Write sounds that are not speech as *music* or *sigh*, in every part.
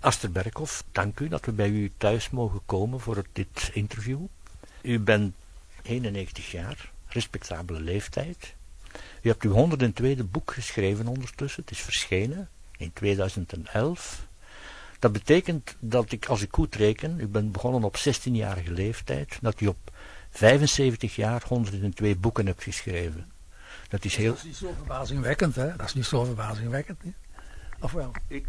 Aster Berkhoff, dank u dat we bij u thuis mogen komen voor dit interview. U bent 91 jaar, respectabele leeftijd. U hebt uw 102e boek geschreven ondertussen, het is verschenen in 2011. Dat betekent dat ik, als ik goed reken, u bent begonnen op 16-jarige leeftijd, dat u op 75 jaar 102 boeken hebt geschreven. Dat is heel... Dat is niet zo verbazingwekkend, hè? Dat is niet zo verbazingwekkend, niet? Of wel? Ik,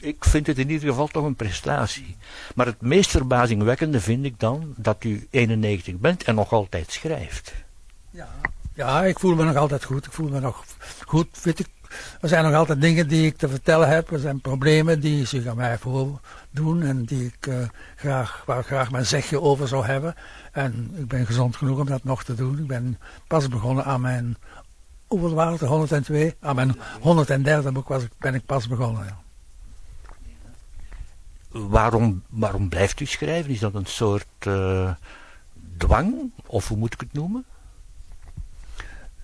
ik vind het in ieder geval toch een prestatie. Maar het meest verbazingwekkende vind ik dan dat u 91 bent en nog altijd schrijft. Ja, ja ik voel me nog altijd goed. Ik voel me nog goed, weet ik. Er zijn nog altijd dingen die ik te vertellen heb. Er zijn problemen die zich aan mij voordoen en die ik uh, graag, waar ik graag mijn zegje over zou hebben. En ik ben gezond genoeg om dat nog te doen. Ik ben pas begonnen aan mijn, hoeveel waren het, 102? Aan mijn 103e boek was ben ik pas begonnen. Ja. Waarom, waarom blijft u schrijven? Is dat een soort uh, dwang? Of hoe moet ik het noemen?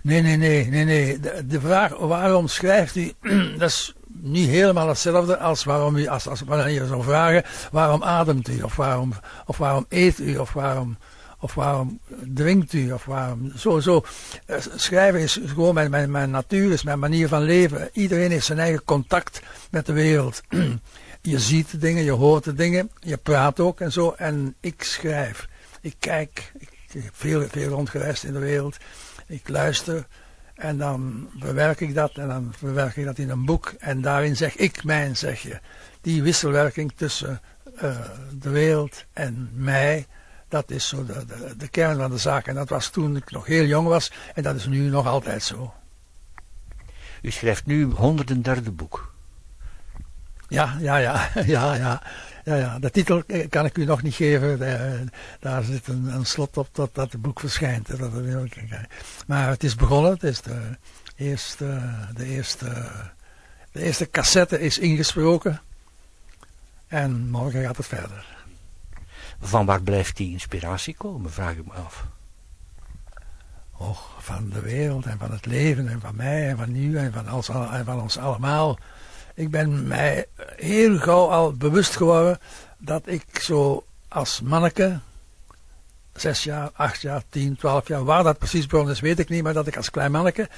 Nee, nee, nee, nee, nee. De, de vraag waarom schrijft u, *clears throat* dat is niet helemaal hetzelfde als waarom u, als, als wanneer je zou vragen, waarom ademt u? Of waarom, of waarom eet u? Of waarom, of waarom drinkt u? Of waarom, zo, zo. Eh, schrijven is gewoon mijn, mijn, mijn natuur, is mijn manier van leven. Iedereen heeft zijn eigen contact met de wereld. *clears throat* je ziet de dingen, je hoort de dingen, je praat ook en zo. En ik schrijf. Ik kijk, ik heb veel, veel rondgereisd in de wereld. Ik luister en dan bewerk ik dat en dan verwerk ik dat in een boek. En daarin zeg ik mijn zegje. Die wisselwerking tussen uh, de wereld en mij, dat is zo de, de, de, kern van de zaak. En dat was toen ik nog heel jong was en dat is nu nog altijd zo. U schrijft nu 103 boek. Ja, ja, ja, *laughs* ja, ja. Ja, ja, de titel kan ik u nog niet geven. daar zit een, een, slot op dat, dat het boek verschijnt. Dat maar het is begonnen. Het is de eerste, de eerste, de eerste cassette is ingesproken. En morgen gaat het verder. Van waar blijft die inspiratie komen, vraag ik me af. Och, van de wereld en van het leven en van mij en van u en van ons, en van ons allemaal. Ik ben mij heel gauw al bewust geworden dat ik zo als manneke, zes jaar, acht jaar, tien, twaalf jaar, waar dat precies begon is, weet ik niet, maar dat ik als klein manneke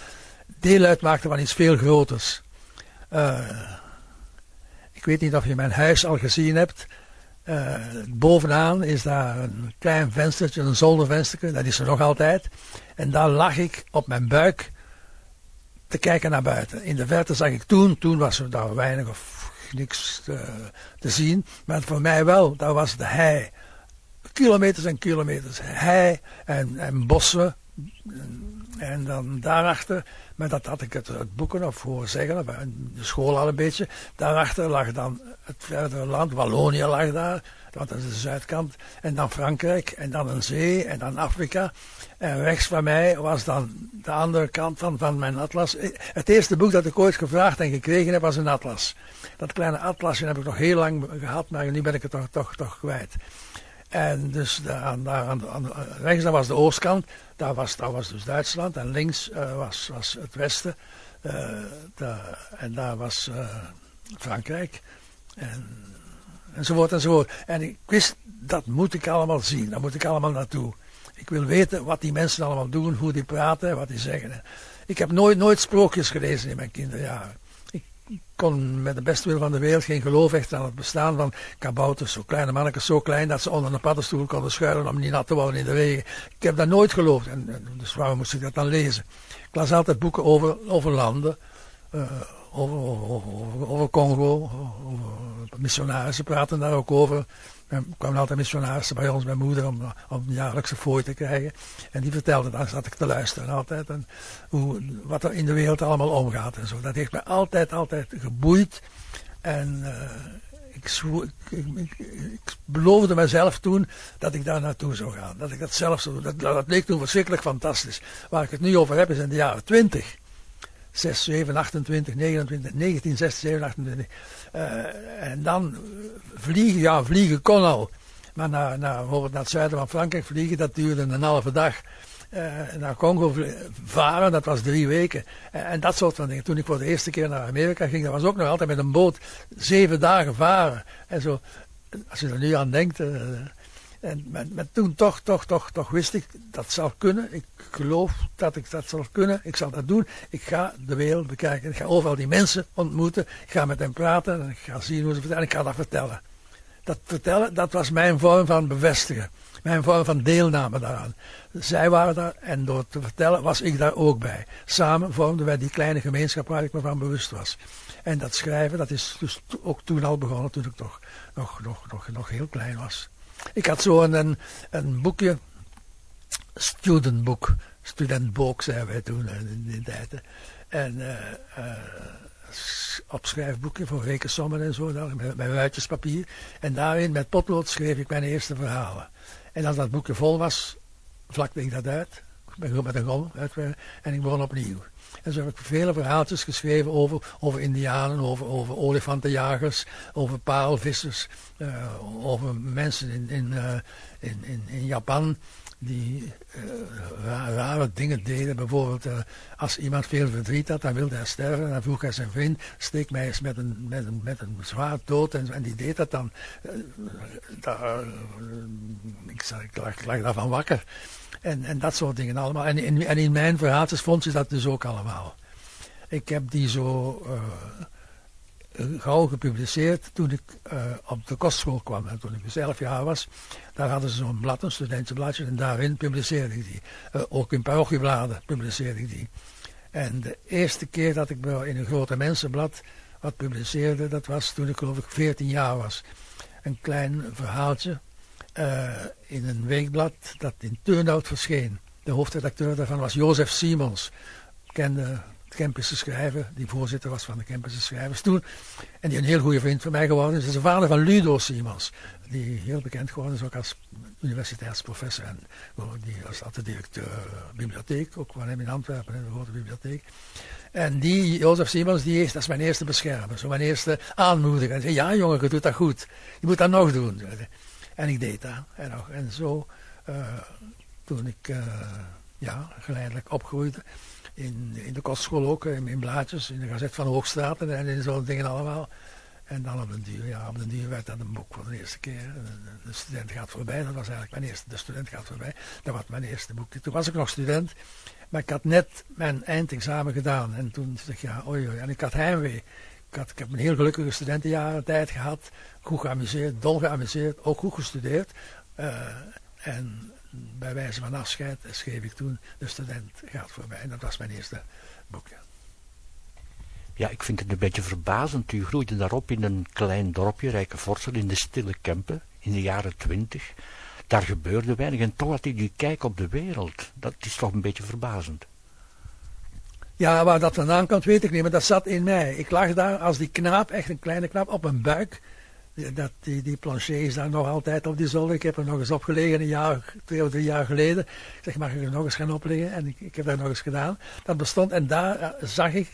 deel uitmaakte van iets veel groters. Uh, ik weet niet of je mijn huis al gezien hebt. Uh, bovenaan is daar een klein venstertje, een zoldervenstertje, dat is er nog altijd. En daar lag ik op mijn buik te kijken naar buiten. In de verte zag ik toen, toen was er daar weinig of niks te, te zien, maar voor mij wel, daar was de hei. Kilometers en kilometers hei en, en bossen. En dan daarachter, maar dat had ik het, het boeken of horen zeggen, de school al een beetje. Daarachter lag dan het verdere land, Wallonië lag daar, dat is de zuidkant. En dan Frankrijk, en dan een zee, en dan Afrika. En rechts van mij was dan de andere kant van, van mijn atlas. Het eerste boek dat ik ooit gevraagd en gekregen heb was een atlas. Dat kleine atlasje heb ik nog heel lang gehad, maar nu ben ik het toch, toch, toch kwijt. En dus daar, aan, rechts dat was de oostkant, daar was, daar was dus Duitsland. En links uh, was, was het westen. Daar, en daar was Frankrijk. En, enzovoort enzovoort. En ik wist, dat moet ik allemaal zien, daar moet ik allemaal naartoe. Ik wil weten wat die mensen allemaal doen, hoe die praten, wat die zeggen. Ik heb nooit, nooit sprookjes gelezen in mijn kinderjaren. Ik kon met de beste wil van de wereld geen geloof echt aan het bestaan van kabouters, zo kleine mannetjes, zo klein dat ze onder een paddenstoel konden schuilen om niet nat te worden in de regen. Ik heb dat nooit geloofd, en, dus waarom moest ik dat dan lezen? Ik las altijd boeken over, over landen, uh, over, Congo, missionarissen praten daar ook over. Er kwamen altijd missionarissen bij ons, mijn moeder, om, om jaarlijkse fooi te krijgen. En die vertelde, dan zat ik te luisteren altijd. En hoe, wat er in de wereld allemaal omgaat en zo. Dat heeft mij altijd, altijd geboeid. En ik, ik, ik, ik, beloofde mezelf toen dat ik daar naartoe zou gaan. Dat ik dat zelf zou doen. Dat, dat leek toen verschrikkelijk fantastisch. Waar ik het nu over heb is in de jaren twintig. 6, 7, 28, 29, 19, 6, 7, 28. Uh, en dan vliegen, ja, vliegen kon al. Maar naar, naar, bijvoorbeeld naar het zuiden van Frankrijk vliegen, dat duurde een halve dag. naar Congo varen, dat was drie weken. en dat soort van dingen. Toen ik voor de eerste keer naar Amerika ging, dat was ook nog altijd met een boot zeven dagen varen. En zo, als je er nu aan denkt. En, maar, toen toch, toch, toch, toch wist ik dat zal kunnen. Ik geloof dat ik dat zal kunnen. Ik zal dat doen. Ik ga de wereld bekijken. Ik ga overal die mensen ontmoeten. Ik ga met hen praten. En ik ga zien hoe ze vertellen. Ik ga dat vertellen. Dat vertellen, dat was mijn vorm van bevestigen. Mijn vorm van deelname daaraan. Zij waren daar en door te vertellen was ik daar ook bij. Samen vormden wij die kleine gemeenschap waar ik me van bewust was. En dat schrijven, dat is dus ook toen al begonnen, toen ik toch nog, nog, nog, nog heel klein was. Ik had zo een, een boekje, studentboek, studentboek zeiden wij toen in die tijd. En uh, uh, voor rekensommen en zo, met, met ruitjespapier. En daarin met potlood schreef ik mijn eerste verhalen. En als dat boekje vol was, vlakte ik dat uit. Ik ben met een gom en ik begon opnieuw. En zo heb ik vele verhaaltjes geschreven over, over indianen, over, over olifantenjagers, over paalvissers, uh, over mensen in, in, uh, in, in, in, Japan die uh, rare dingen deden. Bijvoorbeeld als iemand veel verdriet had, dan wilde hij sterven. Dan vroeg hij zijn vriend, steek mij eens met een, met een, met een zwaard dood. En, en die deed dat dan. daar, ik, ik, lag, ik lag daarvan wakker. En, en dat soort dingen allemaal. En in, en in mijn verhaaltjes vond je dat dus ook allemaal. Ik heb die zo gauw gepubliceerd toen ik uh, op de kostschool kwam. En toen ik 11 dus jaar was, daar hadden ze zo'n blad, een studentenbladje, en daarin publiceerde ik die. Uh, ook in parochiebladen publiceerde ik die. En de eerste keer dat ik in een grote mensenblad wat publiceerde, dat was toen ik geloof ik 14 jaar was. Een klein verhaaltje uh, in een weekblad dat in Turnhout verscheen. De hoofdredacteur daarvan was Jozef Simons, kende Kempische schrijver, die voorzitter was van de Kempische schrijvers toen. En die een heel goede vriend van mij geworden is. is de vader van Ludo Simons, die heel bekend geworden is ook als universiteitsprofessor. En die was altijd directeur uh, bibliotheek, ook van hem in Antwerpen, in de grote bibliotheek. En die, Jozef Simons, die is, dat is mijn eerste beschermer, zo mijn eerste aanmoediger. En zei, ja jongen, je doet dat goed. Je moet dat nog doen. En ik deed dat. En, nog, en zo, uh, toen ik uh, ja, geleidelijk opgroeide, in, in de kostschool ook, in, in blaadjes, in de Gazet van Hoogstraat en, in zo'n dingen allemaal. En dan op een duur, ja, op een duur werd dat een boek voor de eerste keer. De, student gaat voorbij, dat was eigenlijk mijn eerste, de student gaat voorbij. Dat was mijn eerste boek. Toen was ik nog student, maar ik had net mijn eindexamen gedaan. En toen dacht ik, ja, oei. En ik had heimwee. Ik, had, ik heb een heel gelukkige studentenjaren tijd gehad. Goed geamuseerd, dol geamuseerd, ook goed gestudeerd. Uh, en bij wijze van afscheid schreef ik toen De student gaat voorbij. En dat was mijn eerste boekje. Ja, ik vind het een beetje verbazend. U groeide daarop in een klein dorpje, Rijkenvorsel, in de stille Kempen, in de jaren twintig. Daar gebeurde weinig en toch had u die kijk op de wereld. Dat is toch een beetje verbazend. Ja, waar dat vandaan komt weet ik niet, maar dat zat in mij. Ik lag daar als die knaap, echt een kleine knaap, op mijn buik. Dat, die, die plancher is daar nog altijd op die zolder. Ik heb er nog eens opgelegen een jaar, twee of drie jaar geleden. Ik zeg, mag ik er nog eens gaan opleggen? En ik, ik heb dat nog eens gedaan. Dat bestond en daar eh, zag ik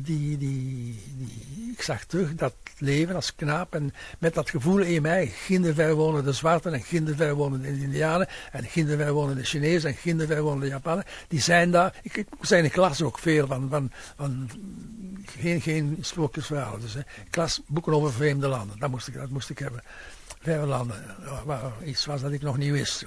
die, die, die, ik zag terug dat leven als knaap en met dat gevoel in mij, ginderver wonen de zwarten en ginderver wonen de indianen en ginderver wonen de Chinezen en ginderver wonen de Japanen, die zijn daar, ik, ik zijn in klas ook veel van, van, van geen, geen sprookjesverhalen, dus hè, klas boeken over vreemde landen, dat moest ik, dat moest ik hebben. Vreemde landen, waar iets was dat ik nog niet wist.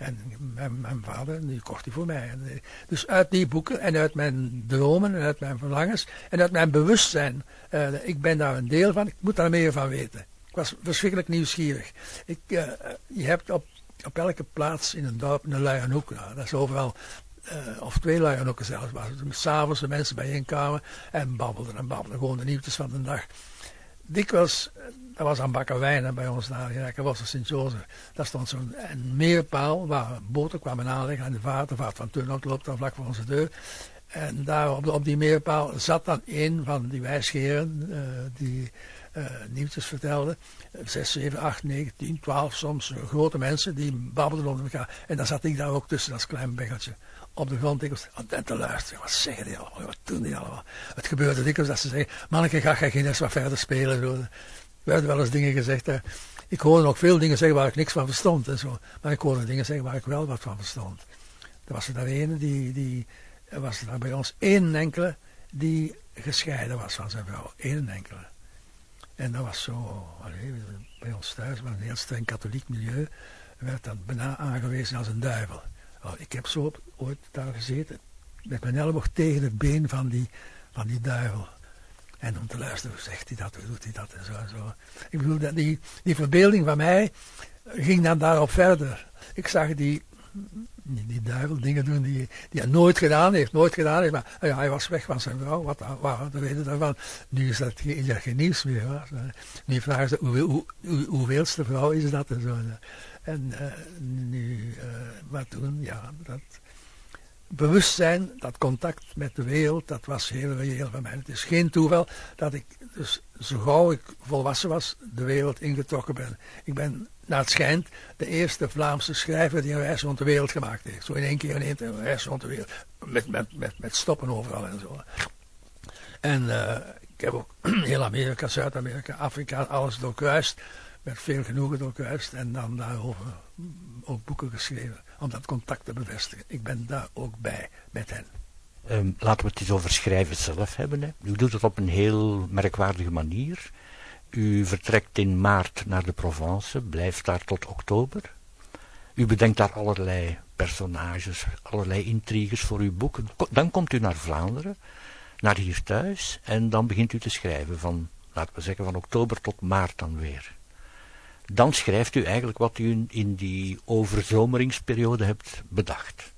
En mijn, mijn, vader, die kocht die voor mij. Eh, dus uit die boeken en uit mijn dromen en uit mijn verlangens en uit mijn bewustzijn. Uh, ik ben daar een deel van, ik moet daar meer van weten. Ik was verschrikkelijk nieuwsgierig. Ik, uh, je hebt op, op elke plaats in een dorp een luienhoek. Nou, dat is overal of twee luienhoeken zelfs, waar s'avonds de mensen bijeenkwamen en babbelden en babbelden. Gewoon de nieuwtjes van de dag. Dikwijls dat was aan Bakkerwijnen bij ons daar in Rijkenbosch, Sint-Jozef. Daar stond zo'n meerpaal waar boten kwamen aanleggen en de vaart. De vaart van Turnhout loopt dan vlak voor onze deur. En daar op, die meerpaal zat dan een van die wijsgeren uh, die uh, nieuwtjes vertelden. Zes, zeven, acht, negen, tien, twaalf soms grote mensen die babbelden onder elkaar. En dan zat ik daar ook tussen als klein beggeltje op de grond dikwijls aan te luisteren. Wat zeggen die allemaal? Wat doen die allemaal? Het gebeurde dikwijls dat ze zeggen, manneke, ga je geen eens wat verder spelen werden wel eens dingen gezegd. Hè. Ik hoorde nog veel dingen zeggen waar ik niks van verstond en zo. Maar ik hoorde dingen zeggen waar ik wel wat van verstond. Er was er daar ene die, die er was er bij ons één enkele die gescheiden was van zijn vrouw. Eén enkele. En dat was zo, bij ons thuis, was een heel streng katholiek milieu, werd dat bijna aangewezen als een duivel. Oh, ik heb zo ooit daar gezeten, met mijn elleboog tegen het been van die, van die duivel. En om te luisteren, hoe zegt hij dat, hoe doet hij dat en zo en zo. Ik bedoel, die, die verbeelding van mij ging dan daarop verder. Ik zag die, die, duivel dingen doen die, die hij nooit gedaan heeft, nooit gedaan heeft. Maar ja, hij was weg van zijn vrouw, wat, wat, we weten daarvan. Nu is dat geen, geen nieuws meer. Nu vragen ze, hoe, hoe, hoe, hoeveelste vrouw is dat en zo. En uh, nu, uh, wat doen, ja, dat bewustzijn, dat contact met de wereld, dat was heel reëel voor mij. Het is geen toeval dat ik, dus zo gauw ik volwassen was, de wereld ingetrokken ben. Ik ben, naar het schijnt, de eerste Vlaamse schrijver die een reis rond de wereld gemaakt heeft. Zo in één keer in één reis rond de wereld. Met, met, met, met stoppen overal en zo. En uh, ik heb ook *clears throat* heel Amerika, Zuid-Amerika, Afrika, alles doorkruist. Met veel genoegen doorkruist. En dan daarover ook boeken geschreven om dat contact te bevestigen. Ik ben daar ook bij met hen. Um, laten we het eens over schrijven zelf hebben. Hè. U doet het op een heel merkwaardige manier. U vertrekt in maart naar de Provence, blijft daar tot oktober. U bedenkt daar allerlei personages, allerlei intriges voor uw boek. Dan komt u naar Vlaanderen, naar hier thuis, en dan begint u te schrijven van, laten we zeggen, van oktober tot maart dan weer dan schrijft u eigenlijk wat u in die overzomeringsperiode hebt bedacht.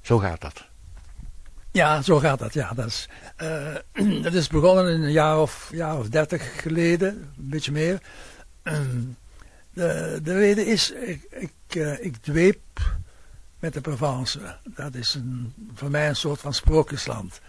Zo gaat dat. Ja, zo gaat dat. Ja, dat, is, uh, *clears throat* dat is begonnen een jaar of, jaar of dertig geleden, een beetje meer. Uh, de, de reden is, ik, ik, uh, ik dweep met de Provence. Dat is een, voor mij een soort van sprookjesland.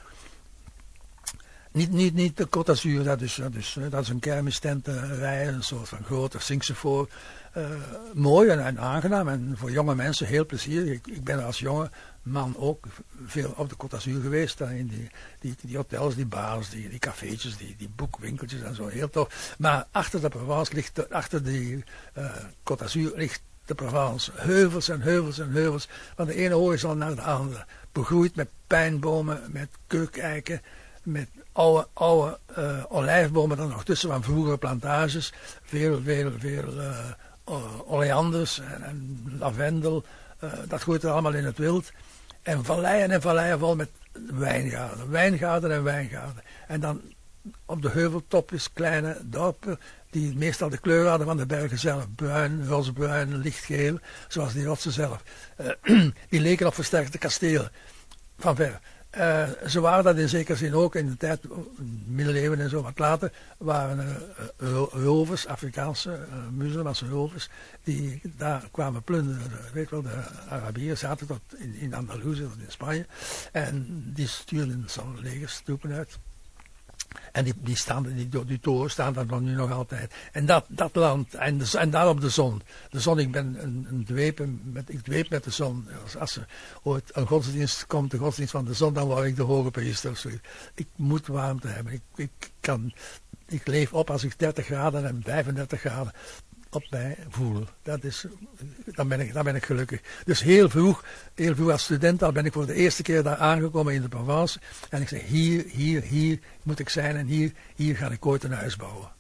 Niet, niet, niet de Côte d'Azur, dat is, dat, is, dat is een kermistentenrij, een soort van grote Singsevoort. Uh, mooi en, en, aangenaam en voor jonge mensen heel plezierig. Ik, ik ben als jonge man ook veel op de Côte d'Azur geweest. In die, die, die, hotels, die bars, die, die cafeetjes, die, die boekwinkeltjes en zo, heel tof. Maar achter de Provence ligt, achter die uh, Côte d'Azur ligt de Provence. Heuvels en heuvels en heuvels, van de ene horizon naar de andere. Begroeid met pijnbomen, met keukeiken, met oude, oude uh, olijfbomen dan nog tussen van vroegere plantages. Veel, veel, veel uh, oleanders en, en lavendel. Uh, dat groeit er allemaal in het wild. En valleien en valleien vol met wijngaarden. Wijngaarden en wijngaarden. En dan op de heuveltopjes kleine dorpen die meestal de kleur hadden van de bergen zelf. Bruin, roosbruin, lichtgeel, zoals die rotsen zelf. *clears throat* die leken op versterkte kastelen van ver. Uh, ze waren dat in zekere zin ook in de tijd, middeleeuwen en zo wat later, waren er uh, rovers, Afrikaanse, uh, Muzelmanse rovers, die daar kwamen plunderen. Weet wel, de Arabieren zaten tot in, in Andalusië, tot in Spanje, en die stuurden zo'n legerstroepen uit. En die, die, staan, die, die toren staan daar dan nu nog altijd. En dat, dat land, en, de, en daarop de zon. De zon, ik ben een, een dwepen, met, ik dweep met de zon. Als, als er ooit een godsdienst komt, de godsdienst van de zon, dan word ik de hoge priester. Ik moet warmte hebben. Ik, ik, kan, ik leef op als ik 30 graden en 35 graden op mij voel. Dat is, dan, ben ik, dan ben ik gelukkig. Dus heel vroeg, heel vroeg als student al ben ik voor de eerste keer daar aangekomen in de Provence. En ik zeg, hier, hier, hier moet ik zijn en hier, hier ga ik ooit een huis bouwen.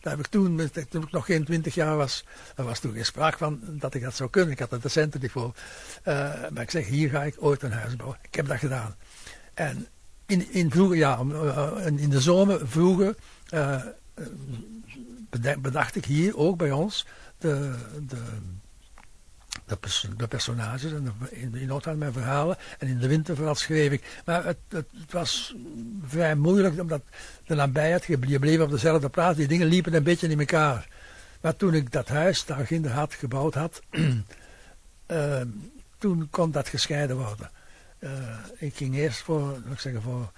Daar heb ik toen, toen ik nog geen twintig jaar was, er was toen geen sprake van dat ik dat zou kunnen. Ik had er de centen niet voor. Uh, maar ik zeg, hier ga ik ooit een huis bouwen. Ik heb dat gedaan. En in, in vroeger, ja, uh, in de zomer, vroeger, uh, bedacht ik hier ook bij ons de, de, de, personages en in de mijn verhalen. En in de winter vooral schreef ik. Maar het, het, was vrij moeilijk, omdat de nabijheid, je bleef op dezelfde plaats, die dingen liepen een beetje in elkaar. Maar toen ik dat huis daar in de had gebouwd had, uh, *clears throat* toen kon dat gescheiden worden. Uh, ik ging eerst voor, ik zeggen, voor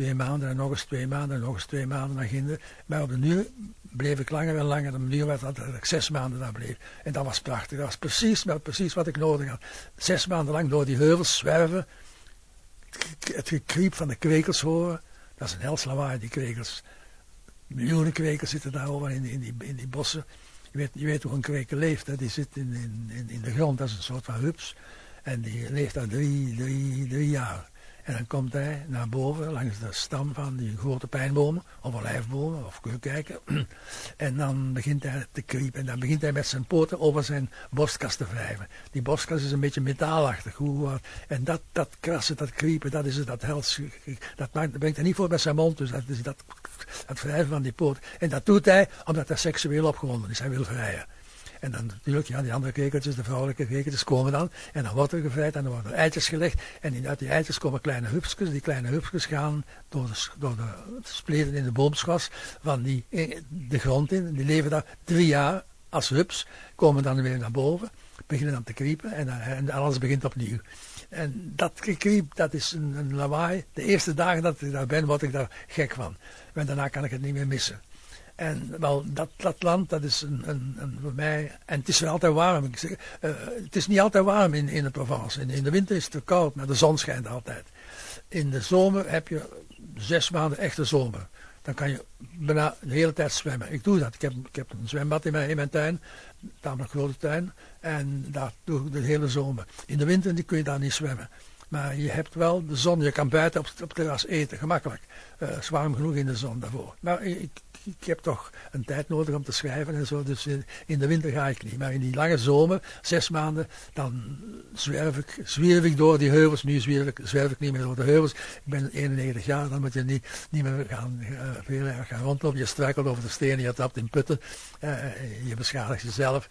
twee maanden en nog eens twee maanden en nog eens twee maanden naar Ginder. Maar op de nu bleef ik langer en langer. De manier werd dat ik zes maanden daar bleef. En dat was prachtig. Dat was precies, precies wat ik nodig had. Zes maanden lang door die heuvels zwerven. Het gekriep van de kwekels horen. Dat is een hels lawaai, die kwekels. Miljoenen kwekels zitten daar over in, in, die, in die bossen. Je weet, je weet hoe een kweker leeft. Hè? Die zit in, in, in de grond. Dat is een soort van hups. En die leeft daar drie, drie, drie jaar. En dan komt hij naar boven langs de stam van die grote pijnbomen, of olijfbomen, of keurkijken. *clears throat* En dan begint hij te kriepen. En dan begint hij met zijn poten over zijn borstkas te wrijven. Die borstkas is een beetje metaalachtig. En dat, dat krassen, dat kriepen, dat is het, dat hels. Dat, brengt hij niet voor met zijn mond. Dus dat is dat, dat wrijven van die poot. En dat doet hij omdat hij seksueel opgewonden is. Hij wil vrijen. En dan natuurlijk, ja, die andere kekertjes, de vrouwelijke kekertjes komen dan. En dan wordt er gevrijd en dan worden er eitjes gelegd. En uit die eitjes komen kleine hupsjes. Die kleine hupsjes gaan door de, door de spleten in de boomschors van die, eh, de grond in. Die leven daar drie jaar als hups. Komen dan weer naar boven. Beginnen dan te kriepen en, en alles begint opnieuw. En dat gekriep, dat is een, een lawaai. De eerste dagen dat ik daar ben, word ik daar gek van. En daarna kan ik het niet meer missen. En wel, dat, dat land, dat is een, een, een, voor mij, en het is wel altijd warm. Ik zeg, uh, het is niet altijd warm in, in de Provence. In, de winter is het te koud, maar de zon schijnt altijd. In de zomer heb je zes maanden echte zomer. Dan kan je bijna de hele tijd zwemmen. Ik doe dat. Ik heb, ik heb een zwembad in mijn, in mijn tuin, tamelijk grote tuin. En daar doe ik de hele zomer. In de winter kun je daar niet zwemmen. Maar je hebt wel de zon. Je kan buiten op, het terras eten, gemakkelijk. Uh, is warm genoeg in de zon daarvoor. Maar ik, ik heb toch een tijd nodig om te schrijven en zo. Dus in de winter ga ik niet. Maar in die lange zomer, zes maanden, dan zwerf ik, zwerf ik door die heuvels. Nu zwerf ik, niet meer door de heuvels. Ik ben 91 jaar, dan moet je niet, niet meer gaan, uh, gaan rondlopen. Je struikelt over de stenen, je tapt in putten. Uh, je beschadigt jezelf.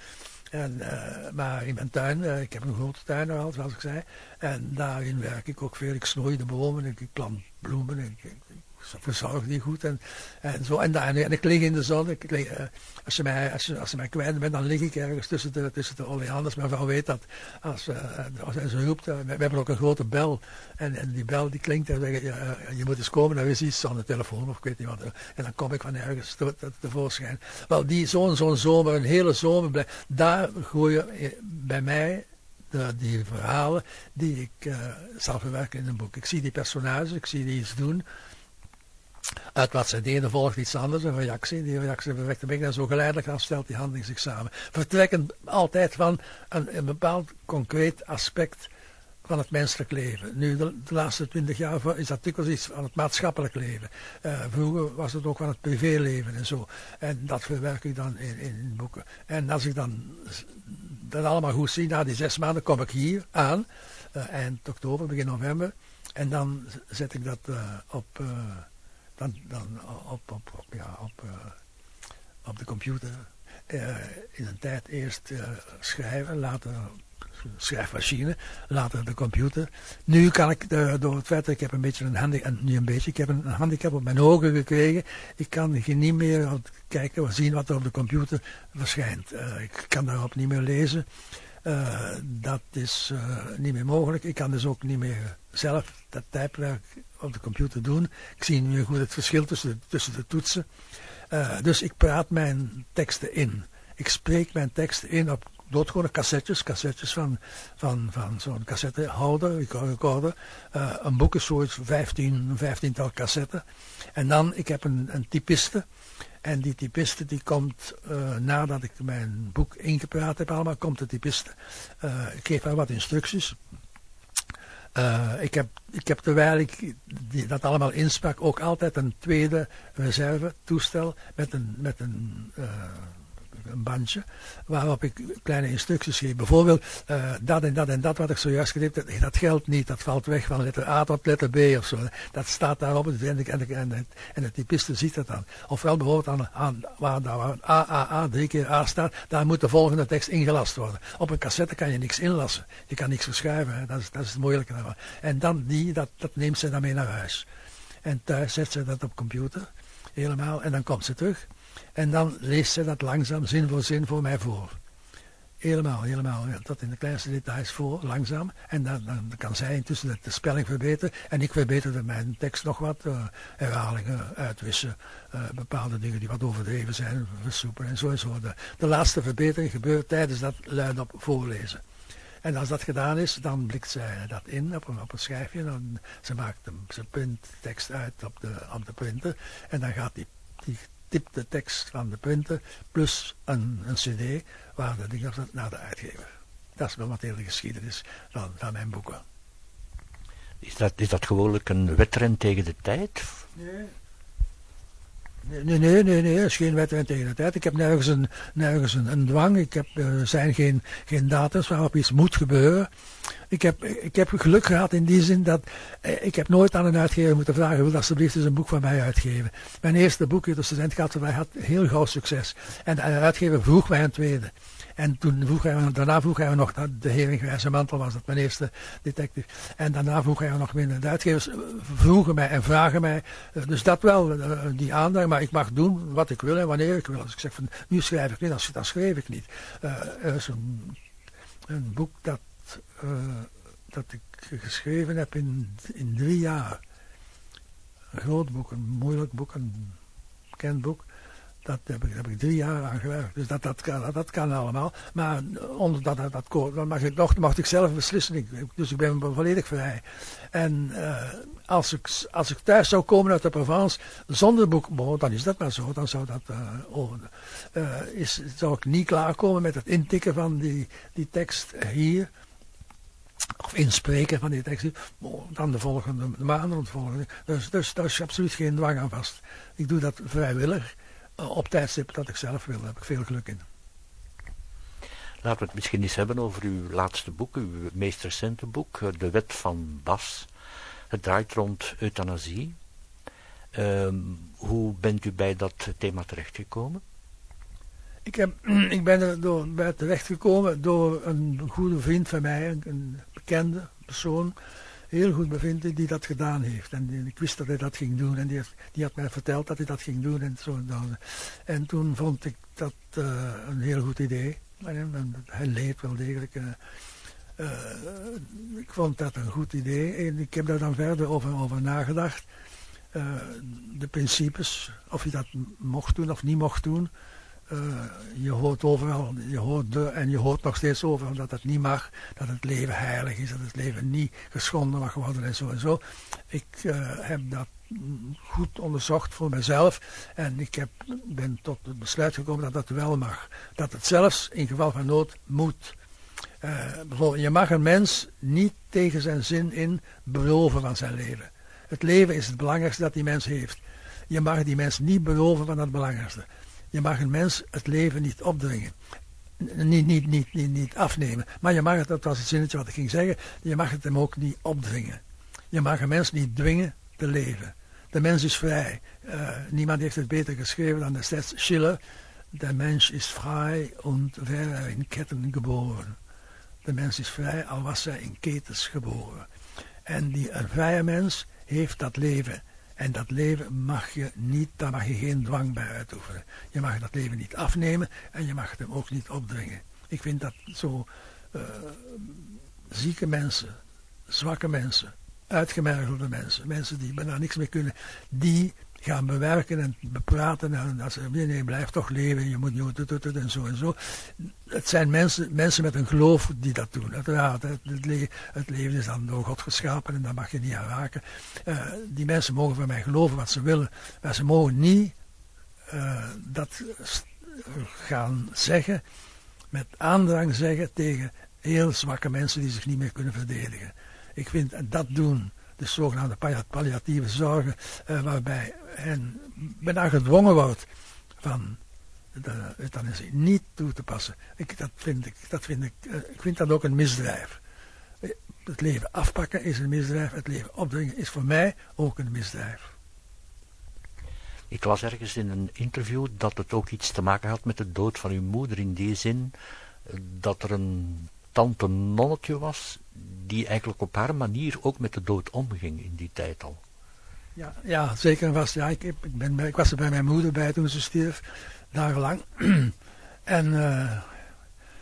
En, uh, maar in mijn tuin, uh, ik heb een grote tuin al, zoals ik zei. En daarin werk ik ook veel. Ik snoei de bomen, ik plant bloemen. Ik, ik, verzorg die goed en, en zo. En, daar, en ik lig in de zon. Ik lig, uh, als, je mij, als, je, als mij kwijt bent, dan lig ik ergens tussen de, tussen de oleanders. Mijn vrouw weet dat. Als, uh, als ze roept, uh, we, hebben ook een grote bel. En, en die bel die klinkt en zeg je, je moet eens komen. Dan is iets aan de telefoon of ik weet niet wat. En dan kom ik van ergens te, te, tevoorschijn. Wel, die zo'n zo'n zomer, een hele zomer, daar groeien bij mij de, die verhalen die ik uh, zal verwerken in een boek. Ik zie die personages, ik zie die iets doen. Uit wat ze deden volgt iets anders, een reactie. Die reactie verwekt een en zo geleidelijk afstelt die handeling zich samen. Vertrekken altijd van een, een bepaald concreet aspect van het menselijk leven. Nu, de, laatste twintig jaar is dat dikwijls iets van het maatschappelijk leven. Uh, vroeger was het ook van het privéleven en zo. En dat verwerk ik dan in, in boeken. En als ik dan dat allemaal goed zie, na die zes maanden kom ik hier aan, uh, eind oktober, begin november. En dan zet ik dat uh, op dan, dan op, op, ja, op, uh, op de computer uh, in een tijd eerst uh, schrijven, later schrijfmachine, later de computer. Nu kan ik door het feit dat ik heb een beetje een handicap, nu een beetje, ik heb een handicap op mijn ogen gekregen. Ik kan niet meer kijken, zien wat er op de computer verschijnt. ik kan daarop niet meer lezen. Uh, dat is uh, niet meer mogelijk. Ik kan dus ook niet meer zelf dat typewerk op de computer doen. Ik zie nu goed het verschil tussen de, tussen de toetsen. Uh, dus ik praat mijn teksten in. Ik spreek mijn teksten in op doodgewone cassettes, cassettes van, van, van zo'n cassettehouder, recorder. Een boek is zoiets 15, 15-tal cassetten. En dan, ik heb een, een typiste. En die typiste die komt, uh, nadat ik mijn boek ingepraat heb allemaal, komt de typiste. Uh, ik geef haar wat instructies. Uh, ik, heb, ik heb terwijl ik die, dat allemaal insprak ook altijd een tweede reserve toestel met een, met een een bandje waarop ik kleine instructies geef. Bijvoorbeeld uh, dat en dat en dat wat ik zojuist gedaan heb, dat geldt niet. Dat valt weg van letter A tot letter B of zo. Dat staat daarop en, en, en, en de typiste ziet dat dan. Ofwel bijvoorbeeld aan, aan waar, waar A, A, A, drie keer A staat, daar moet de volgende tekst ingelast worden. Op een cassette kan je niks inlassen. Je kan niks verschuiven. Dat, is, dat is het moeilijke. En dan die, dat, dat neemt ze dan mee naar huis. En thuis zet ze dat op computer. Helemaal. En dan komt ze terug. En dan leest ze dat langzaam, zin voor zin, voor mij voor. Helemaal, helemaal, tot in de kleinste details voor, langzaam. En dan, dan kan zij intussen de, spelling verbeteren. En ik verbeterde mijn tekst nog wat. Uh, herhalingen, uitwissen, uh, bepaalde dingen die wat overdreven zijn, versoepelen en zo en zo. De, de laatste verbetering gebeurt tijdens dat luidop voorlezen. En als dat gedaan is, dan blikt zij dat in op een, op een schijfje. Ze maakt hem, ze print tekst uit op de, op de printer. En dan gaat die, die typt de tekst van de printer plus een, een cd waar de ding op naar de uitgever. Dat is momenteel de geschiedenis van, van mijn boeken. Is dat, is dat gewoonlijk een wedren tegen de tijd? Nee. Nee, nee, nee, nee, het is geen wedren tegen de tijd. Ik heb nergens een, nergens een, een dwang. Ik heb, er zijn geen, geen datums waarop iets moet gebeuren. Ik heb, ik heb geluk gehad in die zin dat eh, ik heb nooit aan een uitgever moeten vragen, wil alsjeblieft eens een boek van mij uitgeven. Mijn eerste boek, de student gehad, had heel gauw succes. En de uitgever vroeg mij een tweede. En toen vroeg hij, daarna vroeg hij nog, de Hering Grijze Mantel was dat, mijn eerste detective. En daarna vroeg hij nog minder. De uitgevers eh, vroegen mij en vragen mij, eh, dus dat wel, die aandacht, maar ik mag doen wat ik wil en wanneer ik wil. Als ik zeg van, nu schrijf ik niet, dan, schreef ik niet. er is een, een boek dat, dat ik geschreven heb in, in drie jaar. Een groot boek, een moeilijk boek, een bekend boek. Dat heb ik, heb ik drie jaar aan gewerkt. Dus dat, dat, kan, dat kan allemaal. Maar onder dat, dat, dat dan mag ik, nog, mag ik zelf beslissen. dus ik ben volledig vrij. En uh, als, ik, als ik thuis zou komen uit de Provence zonder boek, dan is dat maar zo. Dan zou dat uh, is, zou ik niet klaarkomen met het intikken van die, die tekst hier of inspreken van die tekst, dan de volgende maanden, de volgende. Dus, dus daar is absoluut geen dwang aan vast. Ik doe dat vrijwillig. Eh, op tijdstip dat ik zelf wil. Daar heb ik veel geluk in. Laten we het misschien eens hebben over uw laatste boek, uw meest recente boek, eh, De Wet van Bas. Het draait rond euthanasie. Uh, hoe bent u bij dat thema terechtgekomen? Ik, *clears throat* ik ben er door, bij terechtgekomen door een goede vriend van mij, een bekende persoon, heel goed bevinden die dat gedaan heeft. En ik wist dat hij dat ging doen en die, die had mij verteld dat hij dat ging doen en zo. En, en toen vond ik dat uh, een heel goed idee. En, hij leed wel degelijk. Uh, ik vond dat een goed idee en ik heb daar dan verder over, over nagedacht. de principes, of je dat mocht doen of niet mocht doen. Uh, je hoort overal, je hoort en je hoort nog steeds overal dat het niet mag, dat het leven heilig is, dat het leven niet geschonden mag worden en zo en zo. Ik uh, heb dat goed onderzocht voor mezelf en ik heb, ben tot het besluit gekomen dat dat wel mag. Dat het zelfs in geval van nood moet. Uh, bijvoorbeeld, je mag een mens niet tegen zijn zin in beloven van zijn leven. Het leven is het belangrijkste dat die mens heeft. Je mag die mens niet beloven van het belangrijkste. Je mag een mens het leven niet opdringen. Niet, niet, niet, niet, niet afnemen. Maar je mag het, dat was het zinnetje wat ik ging zeggen, je mag het hem ook niet opdringen. Je mag een mens niet dwingen te leven. De mens is vrij. Uh, niemand heeft het beter geschreven dan destijds Schiller. De mens is vrij en in ketten geboren. De mens is vrij, al was hij in ketens geboren. En die, een vrije mens heeft dat leven en dat leven mag je niet, daar mag je geen dwang bij uitoefenen. Je mag dat leven niet afnemen en je mag het hem ook niet opdringen. Ik vind dat zo uh, zieke mensen, zwakke mensen, uitgemergelde mensen, mensen die bijna niks meer kunnen, die gaan bewerken en bepraten. En ze, nee, nee, blijf toch leven, je moet, je moet, en zo en zo. Het zijn mensen, mensen met een geloof die dat doen. Uiteraard, het, het, leven is dan door God geschapen en daar mag je niet aan raken. Uh, die mensen mogen van mij geloven wat ze willen, maar ze mogen niet uh, dat gaan zeggen, met aandrang zeggen tegen heel zwakke mensen die zich niet meer kunnen verdedigen. Ik vind dat doen de zogenaamde palliatieve zorgen, uh, waarbij hen bijna gedwongen wordt van de euthanasie niet toe te passen. Ik, dat vind ik, dat vind ik, uh, ik vind dat ook een misdrijf. Het leven afpakken is een misdrijf, het leven opdringen is voor mij ook een misdrijf. Ik las ergens in een interview dat het ook iets te maken had met de dood van uw moeder, in die zin eh, dat er een tante nonnetje was die eigenlijk op haar manier ook met de dood omging in die tijd al. Ja, ja zeker vast. Ja, ik, ik, ben, ik was er bij mijn moeder bij toen ze stierf, dagenlang. *clears throat* en uh,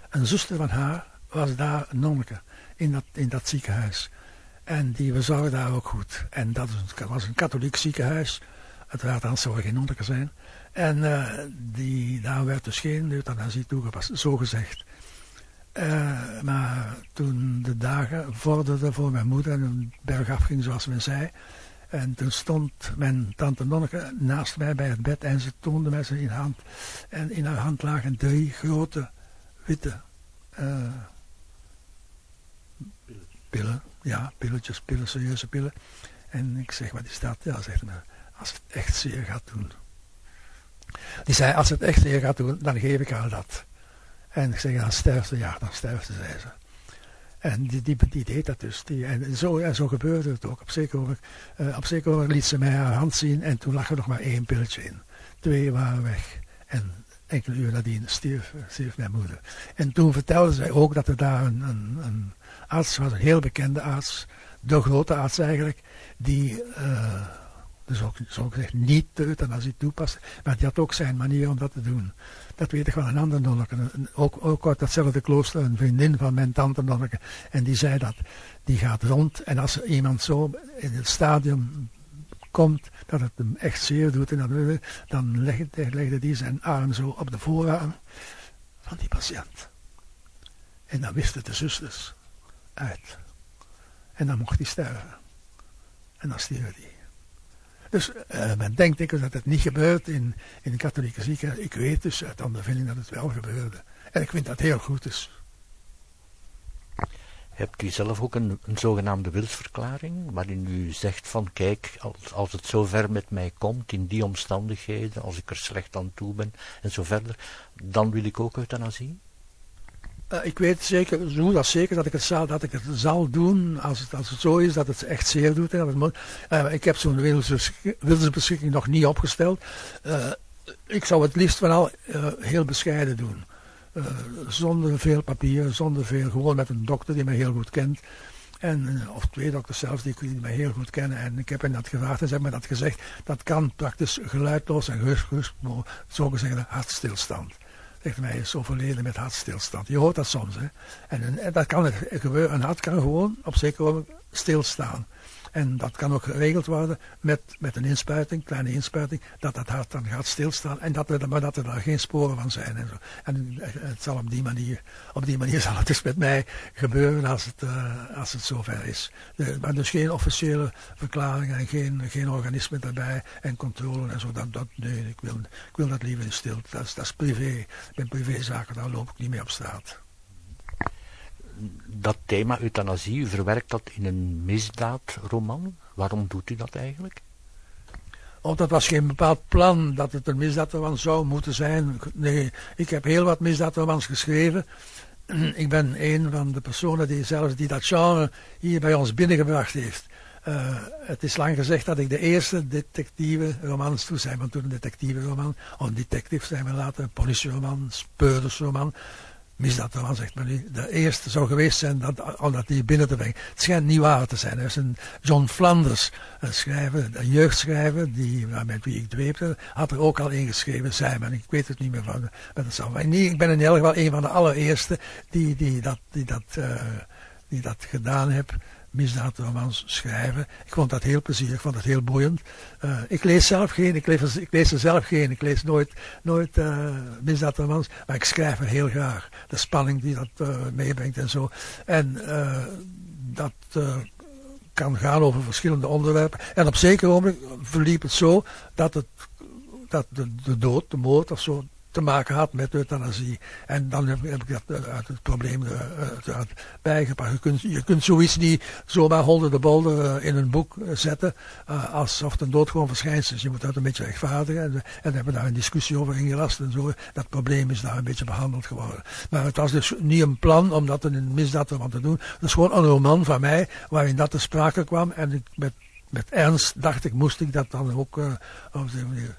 een zuster van haar was daar een nonneke in dat, in dat ziekenhuis. En die verzorgde daar ook goed. En dat was een katholiek ziekenhuis. Uiteraard, anders zou er geen nonneke zijn. En uh, die, daar werd dus geen euthanasie toegepast, zo gezegd. Uh, maar toen de dagen vorderden voor mijn moeder en een berg afging zoals men zei. En toen stond mijn tante Nonneke naast mij bij het bed en ze toonde mij ze in hand. En in haar hand lagen drie grote witte uh, pillen, ja, pilletjes, pillen, serieuze pillen. En ik zeg, wat is dat? Ja, zegt hij, als het echt zeer gaat doen. Die zei, als het echt zeer gaat doen, dan geef ik haar dat. En ik zeg, dan sterft ze, ja, dan sterft ze, zei ze. En die, die, die, deed dat dus. Die, en, zo, en zo gebeurde het ook. Op zeker moment, uh, op zeker liet ze mij haar hand zien en toen lag er nog maar één pilletje in. Twee waren weg. En enkele uur nadien stierf, stierf mijn moeder. En toen vertelde zij ook dat er daar een, een, arts was, een heel bekende arts, de grote arts eigenlijk, die... Uh, dus ook, zo gezegd, niet de euthanasie toepast. Maar die had ook zijn manier om dat te doen. Dat weet ik van een ander nonneke. Ook, ook uit datzelfde klooster, een vriendin van mijn tante nonneke. En die zei dat. Die gaat rond en als iemand zo in het stadium komt dat het hem echt zeer doet, en dan, dan legde, legde die zijn arm zo op de voorarm van die patiënt. En dan wisten de zusters uit. En dan mocht hij sterven. En dan stierf hij. Dus uh, men denkt ik dat het niet gebeurt in, in de katholieke ziekenhuis. Ik weet dus uit ondervinding dat het wel gebeurde. En ik vind dat heel goed dus. Hebt u zelf ook een, een zogenaamde wilsverklaring, waarin u zegt van kijk, als, als het zo ver met mij komt, in die omstandigheden, als ik er slecht aan toe ben en zo verder, dan wil ik ook euthanasie? Uh, ik weet zeker, zo dat zeker dat ik het zal, dat ik het zal doen als het, als het zo is dat het echt zeer doet. Uh, ik heb zo'n wilsbeschikking nog niet opgesteld. Uh, ik zou het liefst van al heel bescheiden doen. zonder veel papier, zonder veel, gewoon met een dokter die mij heel goed kent. En, of twee dokters zelfs die, die mij heel goed kennen. En ik heb hen dat gevraagd en ze hebben me dat gezegd. Dat kan praktisch geluidloos en gerust, zo gezegd hartstilstand zegt mij, is overleden met hartstilstand. Je hoort dat soms. Hè? En, en dat kan gebeuren. Een hart kan gewoon op zeker moment stilstaan. En dat kan ook geregeld worden met, met een inspuiting, kleine inspuiting, dat dat hart dan gaat stilstaan en dat er, maar dat er daar geen sporen van zijn. En, zo. en het zal op die manier, op die manier *laughs* zal het dus met mij gebeuren als het, uh, als het zover is. De, maar dus geen officiële verklaring en geen, geen organisme daarbij en controle en zo. Dat, dat, nee, ik wil, ik wil dat liever in stilte. Dat is, dat is privé. Met privézaken, daar loop ik niet mee op straat dat thema euthanasie, u verwerkt dat in een misdaadroman. Waarom doet u dat eigenlijk? Oh, dat was geen bepaald plan dat het een misdaadroman zou moeten zijn. Nee, ik heb heel wat misdaadromans geschreven. *clears throat* Ik ben een van de personen die zelfs die dat genre hier bij ons binnengebracht heeft. Uh, het is lang gezegd dat ik de eerste detectieve romans toe zijn, want toen een detectieve roman, of detective zijn we later, een politieroman, speurdersroman misdaadroman, zegt men nu, de eerste zou geweest zijn dat, om dat hier binnen te brengen. Het schijnt niet waar te zijn. Er is een John Flanders, een schrijver, een jeugdschrijver, die, met wie ik dweepte, had er ook al ingeschreven, zei men. Ik weet het niet meer van. Maar dat zal, ik ben in ieder geval een van de allereerste die, die, dat, die, dat, uh, die dat gedaan heb misdaadromans schrijven. Ik vond dat heel plezierig, ik vond dat heel boeiend. Uh, ik lees zelf geen, ik lees, ik lees er zelf geen, ik lees nooit, nooit uh, misdaadromans, maar ik schrijf er heel graag. De spanning die dat uh, meebrengt en zo. En dat kan gaan over verschillende onderwerpen. En op zeker moment verliep het zo dat, het, dat de, de dood, de moord of zo, te maken had met euthanasie. En dan heb, ik dat uit eh, het probleem uh, bijgepakt. Je kunt, je kunt zoiets niet zomaar honderden bolder in een boek zetten, alsof het een doodgewoon verschijnsel is. Je moet dat een beetje rechtvaardigen. En, en hebben daar een discussie over ingelast en zo. Dat probleem is daar een beetje behandeld geworden. Maar het was dus niet een plan om dat in een misdaad te doen. Het is gewoon een roman van mij, waarin dat te sprake kwam. En ik met met ernst dacht ik, moest ik dat dan ook uh, op.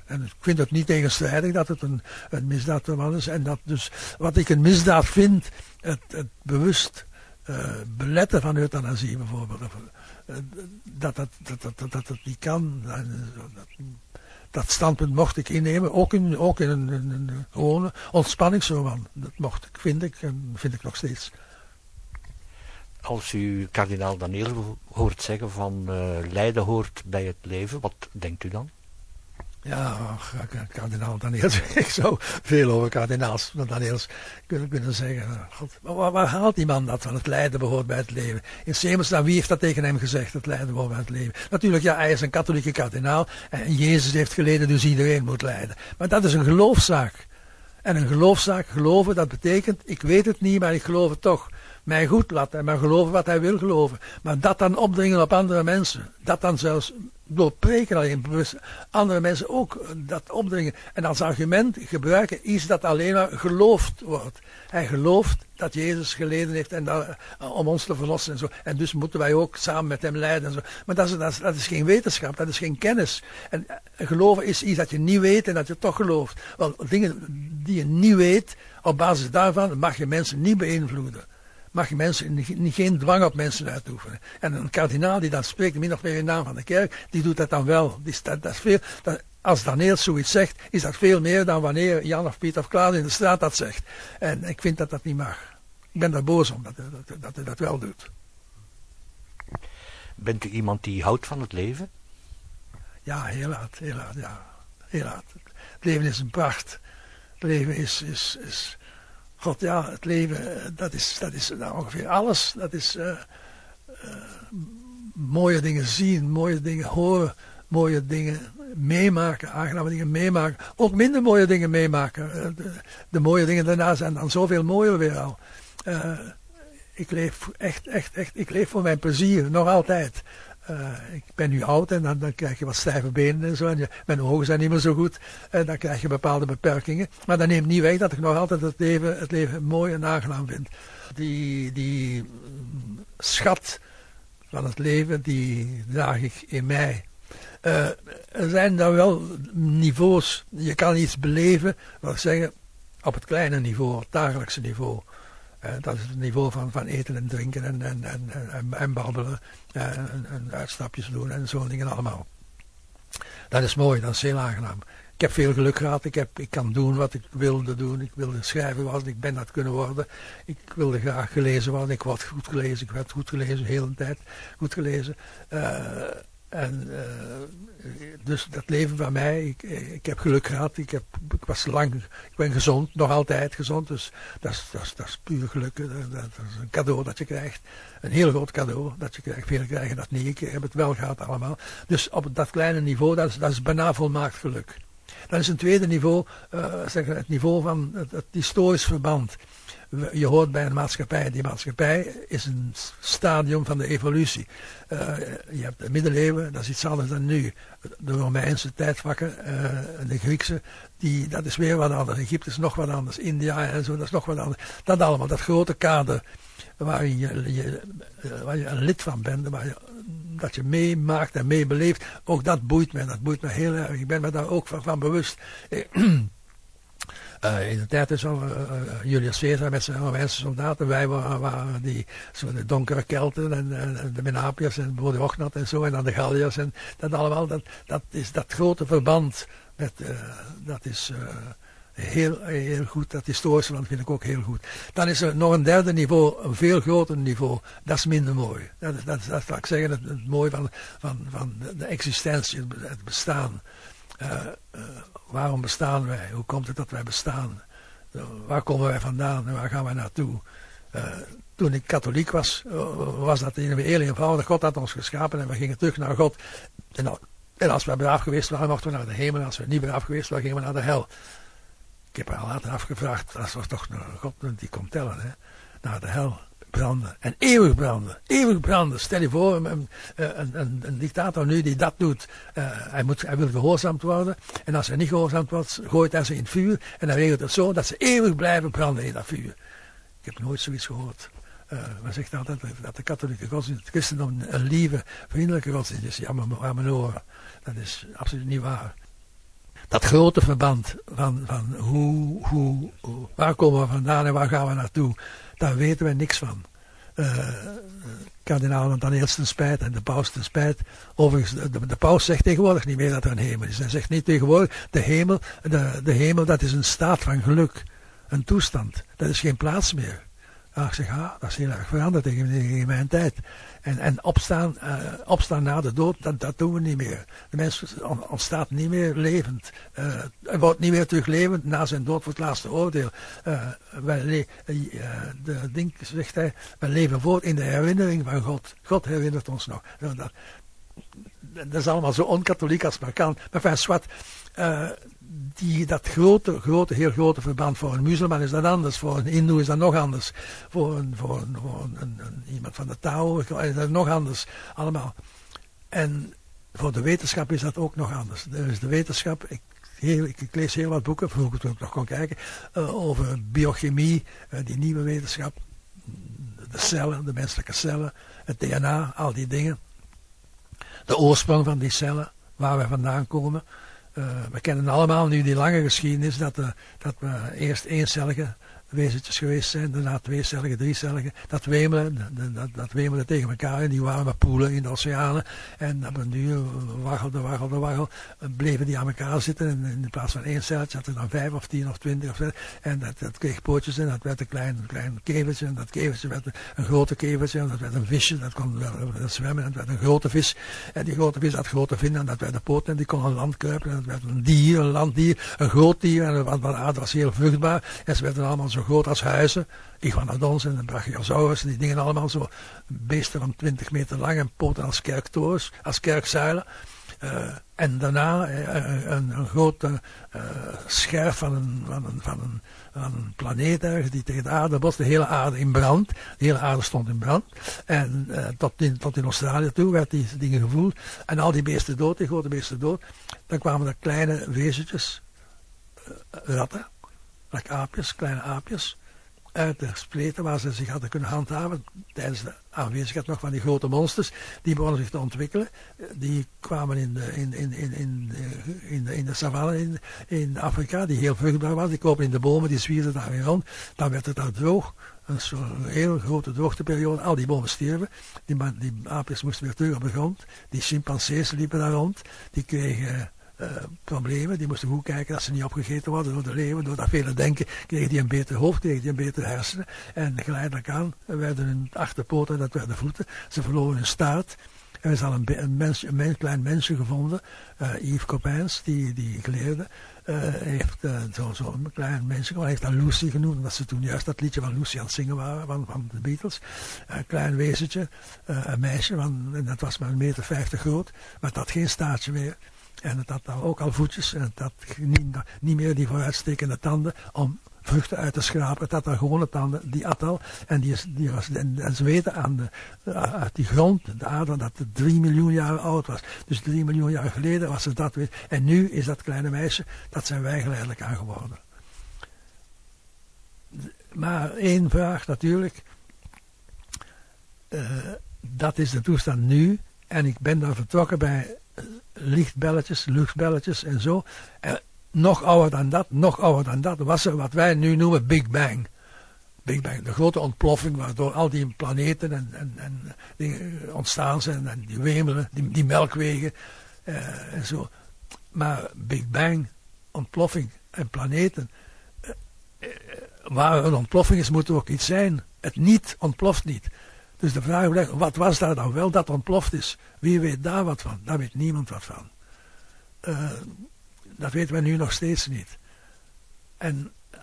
En ik vind het niet tegenstrijdig dat het een, een misdaadroman is. En dat dus, wat ik een misdaad vind, het, het bewust uh, beletten van euthanasie bijvoorbeeld. Of, dat, dat, dat, dat, dat, dat niet kan. Dat, dat standpunt mocht ik innemen, ook in, ook in een, een, een gewone ontspanningsroman. Dat mocht ik, vind ik, en vind ik nog steeds als u kardinaal Daniel hoort zeggen van uh, lijden hoort bij het leven, wat denkt u dan? Ja, kardinaal Daniels, *laughs* ik zou veel over kardinaals Daniels kunnen, kunnen zeggen. God, waar, haalt die man dat van het lijden behoort bij het leven? In Semelstaan, wie heeft dat tegen hem gezegd, het lijden behoort bij het leven? Natuurlijk, ja, hij is een katholieke kardinaal en Jezus heeft geleden, dus iedereen moet lijden. Maar dat is een geloofszaak. En een geloofszaak, geloven, dat betekent, ik weet het niet, maar ik geloof het toch. Mij goed laten, maar geloven wat hij wil geloven. Maar dat dan opdringen op andere mensen. Dat dan zelfs door preken alleen bewust andere mensen ook dat opdringen. En als argument gebruiken iets dat alleen maar geloofd wordt. Hij gelooft dat Jezus geleden heeft en dat, eh, om ons te verlossen en zo. En dus moeten wij ook samen met hem lijden en zo. Maar dat is, dat is, dat is geen wetenschap, dat is geen kennis. En eh, geloven is iets dat je niet weet en dat je toch gelooft. Want dingen die je niet weet, op basis daarvan mag je mensen niet beïnvloeden mag je mensen, niet, geen dwang op mensen uitoefenen. En een kardinaal die dan spreekt, min of meer in naam van de kerk, die doet dat dan wel. Die, dat, dat is veel, dat, als Daniel zoiets zegt, is dat veel meer dan wanneer Jan of Piet of Klaas in de straat dat zegt. En ik vind dat dat niet mag. Ik ben daar boos om dat, dat, dat hij dat wel doet. Bent u iemand die houdt van het leven? Ja, heel hard, heel ja. Heel hard. Het leven is een pracht. Het leven is, is, is God, ja, het leven, eh, dat is, dat is nou ongeveer alles. Dat is uh, uh, mooie dingen zien, mooie dingen horen, mooie dingen meemaken, aangename dingen meemaken. Ook minder mooie dingen meemaken. De, de, mooie dingen daarna zijn dan zoveel mooier weer al. ik leef echt, echt, echt, ik leef voor mijn plezier, nog altijd. Uh, ik ben nu oud en dan, krijg je wat stijve benen en zo. En je, mijn ogen zijn niet meer zo goed. En dan krijg je bepaalde beperkingen. Maar dat neemt niet weg dat ik nog altijd het leven, het leven mooi en aangenaam vind. Die, die mm, schat van het leven, die draag ik in mij. Uh, er zijn dan wel niveaus. Je kan iets beleven, wat zeggen, op het kleine niveau, het dagelijkse niveau. Uh, dat is het niveau van, van eten en drinken en, en, en, en, en en, en, uitstapjes doen en zo'n dingen allemaal. Dat is mooi, dat is heel aangenaam. Ik heb veel geluk gehad, ik, heb, ik kan doen wat ik wilde doen. Ik wilde schrijven worden, ik ben dat kunnen worden. Ik wilde graag gelezen worden, ik word goed gelezen, ik werd goed gelezen, de hele tijd goed gelezen. Uh, en uh, dus dat leven van mij, ik, ik heb geluk gehad, ik, heb, ik was lang, ik ben gezond, nog altijd gezond, dus dat is, dat is, puur geluk, dat, dat, is een cadeau dat je krijgt, een heel groot cadeau dat je krijgt, velen krijgen dat niet, ik heb het wel gehad allemaal. Dus op dat kleine niveau, dat is, dat is bijna volmaakt geluk. Dan is een tweede niveau, uh, zeg, het niveau van het historisch verband je hoort bij een maatschappij. Die maatschappij is een stadium van de evolutie. Uh, je hebt de middeleeuwen, dat is iets anders dan nu. De Romeinse tijdvakken, uh, de Griekse, die, dat is weer wat anders. Egypte is nog wat anders. India en zo, dat is nog wat anders. Dat allemaal, dat grote kader waar je, je, eh, waar je een lid van bent, waar je, dat je meemaakt en meebeleeft, ook dat boeit mij. Dat boeit me heel erg. Ik ben me daar ook van bewust. *clears throat* Uh, in de tijd is al uh, Julius Caesar met zijn Romeinse soldaten. Wij waren, die de donkere Kelten en, en de Menapiërs en Bodiognat en zo. En dan de Galliërs en dat allemaal. Dat, dat is dat grote verband. Met, dat is heel, heel goed. Dat historische verband vind ik ook heel goed. Dan is er nog een derde niveau, een veel groter niveau. Dat is minder mooi. Dat is, dat dat ik zeggen, het, het mooie van, van, van de existentie, het bestaan. Uh, uh, waarom bestaan wij? Hoe komt het dat wij bestaan? Waar komen wij vandaan en waar gaan wij naartoe? toen ik katholiek was, was dat in heel eenvoudig. God had ons geschapen en we gingen terug naar God. En, als we braaf geweest waren, mochten we naar de hemel. Als we niet braaf geweest waren, gingen we naar de hel. Ik heb haar later afgevraagd, als we toch naar God die komt tellen, hè, naar de hel branden. En eeuwig branden. Eeuwig branden. Stel je voor, een, een dictator nu die dat doet. Uh, hij, moet, hij wil gehoorzaamd worden. En als hij niet gehoorzaamd wordt, gooit hij ze in het vuur. En dan regelt het zo dat ze eeuwig blijven branden in dat vuur. Ik heb nooit zoiets gehoord. Uh, men zegt altijd dat de katholieke godsdienst, het christendom, een lieve, vriendelijke godsdienst is. Ja, maar mijn oren. Dat is absoluut niet waar. Dat grote verband van, van hoe, hoe, waar komen we vandaan en waar gaan we naartoe. Daar weten we niks van. Uh, kardinaal dan eerst een spijt en de paus ten spijt. Overigens, de, de, paus zegt tegenwoordig niet meer dat er een hemel is. Hij zegt niet tegenwoordig, de hemel, de, de hemel dat is een staat van geluk. Een toestand. Dat is geen plaats meer. Ah, ik zeg, ah, dat is heel erg veranderd in mijn tijd. En, en opstaan, uh, opstaan na de dood, dat, dat doen we niet meer. De mens ontstaat niet meer levend. Uh, hij wordt niet meer terug levend na zijn dood voor het laatste oordeel. Uh, wij de ding zegt hij, wij leven voort in de herinnering van God. God herinnert ons nog. Dat, dat is allemaal zo onkatholiek als maar kan. Maar van zwart, die, dat grote, grote, heel grote verband voor een muzelman is dat anders, voor een hindoe is dat nog anders, voor, een, voor, een, voor iemand van de Tao is dat nog anders, allemaal. En voor de wetenschap is dat ook nog anders. Dus de wetenschap, ik, lees heel wat boeken, vroeger toen ik nog kon kijken, uh, over biochemie, uh, die nieuwe wetenschap, de cellen, de menselijke cellen, het DNA, al die dingen. De oorsprong van die cellen, waar we vandaan komen. Uh, we kennen allemaal nu die lange geschiedenis dat, dat we eerst eencellige wezentjes geweest zijn, daarna tweecellige, driecellige, dat wemelen, dat, dat wemelen tegen elkaar in die warme poelen in de oceanen. En op een duur waggelde, waggelde, waggelde, bleven die aan elkaar zitten. En in plaats van één celletje had er dan vijf of tien of twintig of zo. En dat, dat kreeg pootjes en dat werd een klein, klein. En dat kevertje werd een grote kevertje. En dat werd een visje, dat kon zwemmen. En dat werd een grote vis. En die grote vis had grote vinnen en dat werd een poot. En die kon een land kruipen. En dat werd een dier, een landdier, een groot dier. En wat, aarde was heel vruchtbaar. En ze werden allemaal zo groot als huizen. Iguanodons en Brachiosaurus, die dingen allemaal zo. Beesten van 20 meter lang en poten als kerktorens, als kerkzuilen. Uh, en daarna uh, een, een, grote uh, scherf van een, van, een, van, een, planeet die tegen de aarde botste. De hele aarde in brand. De hele aarde stond in brand. En tot, in, tot in Australië toe werd die dingen gevoeld. En al die beesten dood, die grote beesten dood. Dan kwamen er kleine wezentjes, ratten, like aapjes, kleine aapjes, uit de spleten waar ze zich hadden kunnen handhaven tijdens de aanwezigheid nog van die grote monsters, die begonnen zich te ontwikkelen. Die kwamen in de, in, in, in, in, in de, in de savanne in, Afrika, die heel vruchtbaar was. Die kopen in de bomen, die zwierden daar weer rond. Dan werd het daar droog. Een heel grote droogteperiode. Al die bomen stierven. Die, die aapjes moesten weer terug op de grond. Die chimpansees liepen daar rond. Die kregen uh, problemen. Die moesten goed kijken dat ze niet opgegeten worden door de leeuwen. Door dat vele denken kregen die een beter hoofd, kregen die een beter hersenen. En geleidelijk aan werden hun achterpoten, dat werden voeten. Ze verloren hun staart. Er is al een, een, mens, een klein mensje gevonden, uh, Yves Coppens, die, die geleerde, uh, heeft uh, zo'n zo klein mensje, hij heeft dat Lucy genoemd, omdat ze toen juist dat liedje van Lucy aan het zingen waren, van, van de Beatles. Een klein wezentje, een meisje, van, en dat was maar een meter vijftig groot, maar dat had geen staartje meer. En het had ook al voetjes en het had niet, meer die vooruitstekende tanden om vruchten uit te schrapen. Het had al gewone tanden, die at al. En, die, was, en, ze weten aan de, uit die grond, de aarde, dat het drie miljoen jaar oud was. Dus drie miljoen jaar geleden was ze dat weer. En nu is dat kleine meisje, dat zijn wij geleidelijk aan geworden. Maar één vraag natuurlijk. Uh, dat is de toestand nu. En ik ben daar vertrokken bij lichtbelletjes, luchtbelletjes en zo. En nog ouder dan dat, nog ouder dan dat, was er wat wij nu noemen Big Bang. Big Bang, de grote ontploffing waardoor al die planeten en, en, en dingen ontstaan zijn en die wemelen, die, melkwegen uh, en zo. Maar Big Bang, ontploffing en planeten, uh, uh, waar een ontploffing is, moet er ook iets zijn. Het niet ontploft niet. Dus de vraag blijft, wat was daar dan wel dat ontploft is? Wie weet daar wat van? Daar weet niemand wat van. Uh, dat weten we nu nog steeds niet. En uh,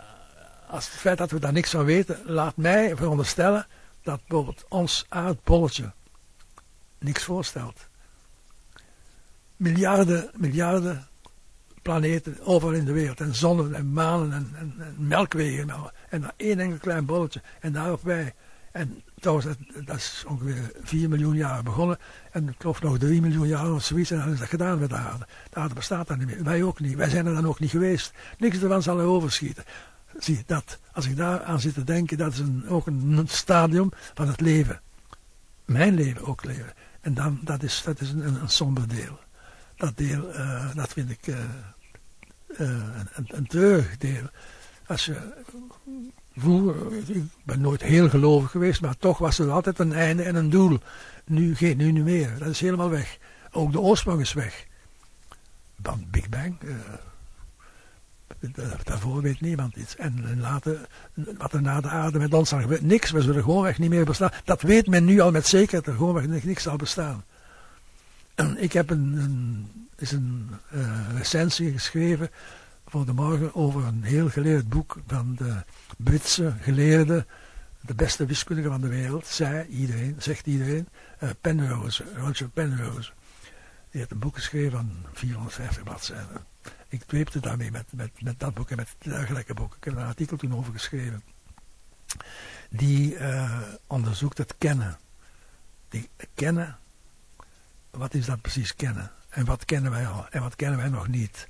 als het feit dat we daar niks van weten, laat mij veronderstellen dat bijvoorbeeld ons aardbolletje niks voorstelt. Miljarden, miljarden planeten overal in de wereld. En zonnen en manen en, en, en melkwegen. En dan één enkel klein bolletje. En daarop wij. En trouwens, dat, is ongeveer 4 miljoen jaar begonnen. En ik geloof nog 3 miljoen jaar of zoiets. En dan is dat gedaan met de aarde. De aarde bestaat dan niet meer. Wij ook niet. Wij zijn er dan ook niet geweest. Niks ervan zal er overschieten. Zie, dat, als ik daar aan zit te denken, dat is een, ook een stadium van het leven. Mijn leven ook leven. En dan, dat is, dat is een, een somber deel. Dat deel, uh, dat vind ik uh, uh, een, een treurig deel. Als je Vroeger, ik ben nooit heel gelovig geweest, maar toch was er altijd een einde en een doel. Nu, geen, nu niet meer. Dat is helemaal weg. Ook de oorsprong is weg. Dan Big Bang. Uh, daarvoor weet niemand iets. En later, wat er na de aarde met ons gebeurt, niks. We zullen gewoonweg niet meer bestaan. Dat weet men nu al met zekerheid. Er gewoonweg niks zal bestaan. En *clears throat* ik heb een, is een uh, recensie geschreven voor de morgen over een heel geleerd boek van de Britse geleerde, de beste wiskundige van de wereld, zei iedereen, zegt iedereen, uh, Penrose, Roger Penrose. Die heeft een boek geschreven van 450 bladzijden. Ik dweepte daarmee met, met, met dat boek en met dergelijke boeken. Ik heb een artikel toen over geschreven. Die uh, onderzoekt het kennen. Die kennen, wat is dat precies kennen? En wat kennen wij al en wat kennen wij nog niet?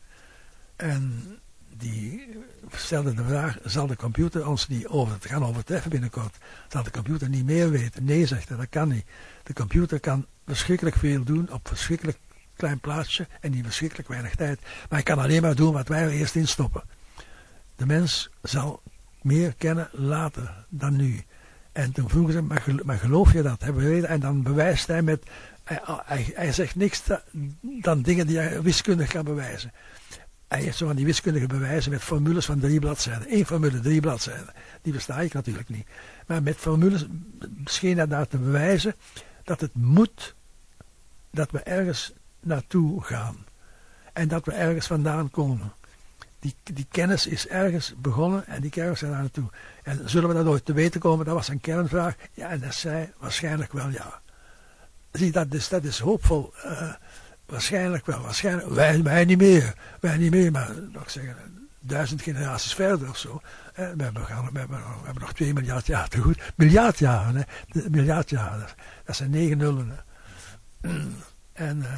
En die stelde de vraag, zal de computer ons niet over, gaan overtreffen binnenkort? Zal de computer niet meer weten? Nee, zegt hij, dat kan niet. De computer kan verschrikkelijk veel doen op verschrikkelijk klein plaatsje en in verschrikkelijk weinig tijd. Maar hij kan alleen maar doen wat wij er eerst instoppen. De mens zal meer kennen later dan nu. En toen vroegen ze, maar, geloof je dat? Hebben we en dan bewijst hij met, hij, hij, zegt niks dan dingen die hij wiskundig kan bewijzen. Hij heeft zo van die wiskundige bewijzen met formules van drie bladzijden. Eén formule, drie bladzijden. Die besta ik natuurlijk niet. Maar met formules scheen hij daar te bewijzen dat het moet dat we ergens naartoe gaan. En dat we ergens vandaan komen. Die, die kennis is ergens begonnen en die kennis is daar naartoe. En zullen we dat ooit te weten komen? Dat was een kernvraag. Ja, en dat zei waarschijnlijk wel ja. Zie, dat is, dat is hoopvol. Uh, waarschijnlijk wel. Waarschijnlijk, wij, niet meer. Wij niet meer, maar nog zeggen, duizend generaties verder of zo. Eh, we, hebben, we, hebben, nog twee miljard jaar te goed. Miljard jaren, hè. Miljard jaren. Dat zijn negen nullen. En... Uh,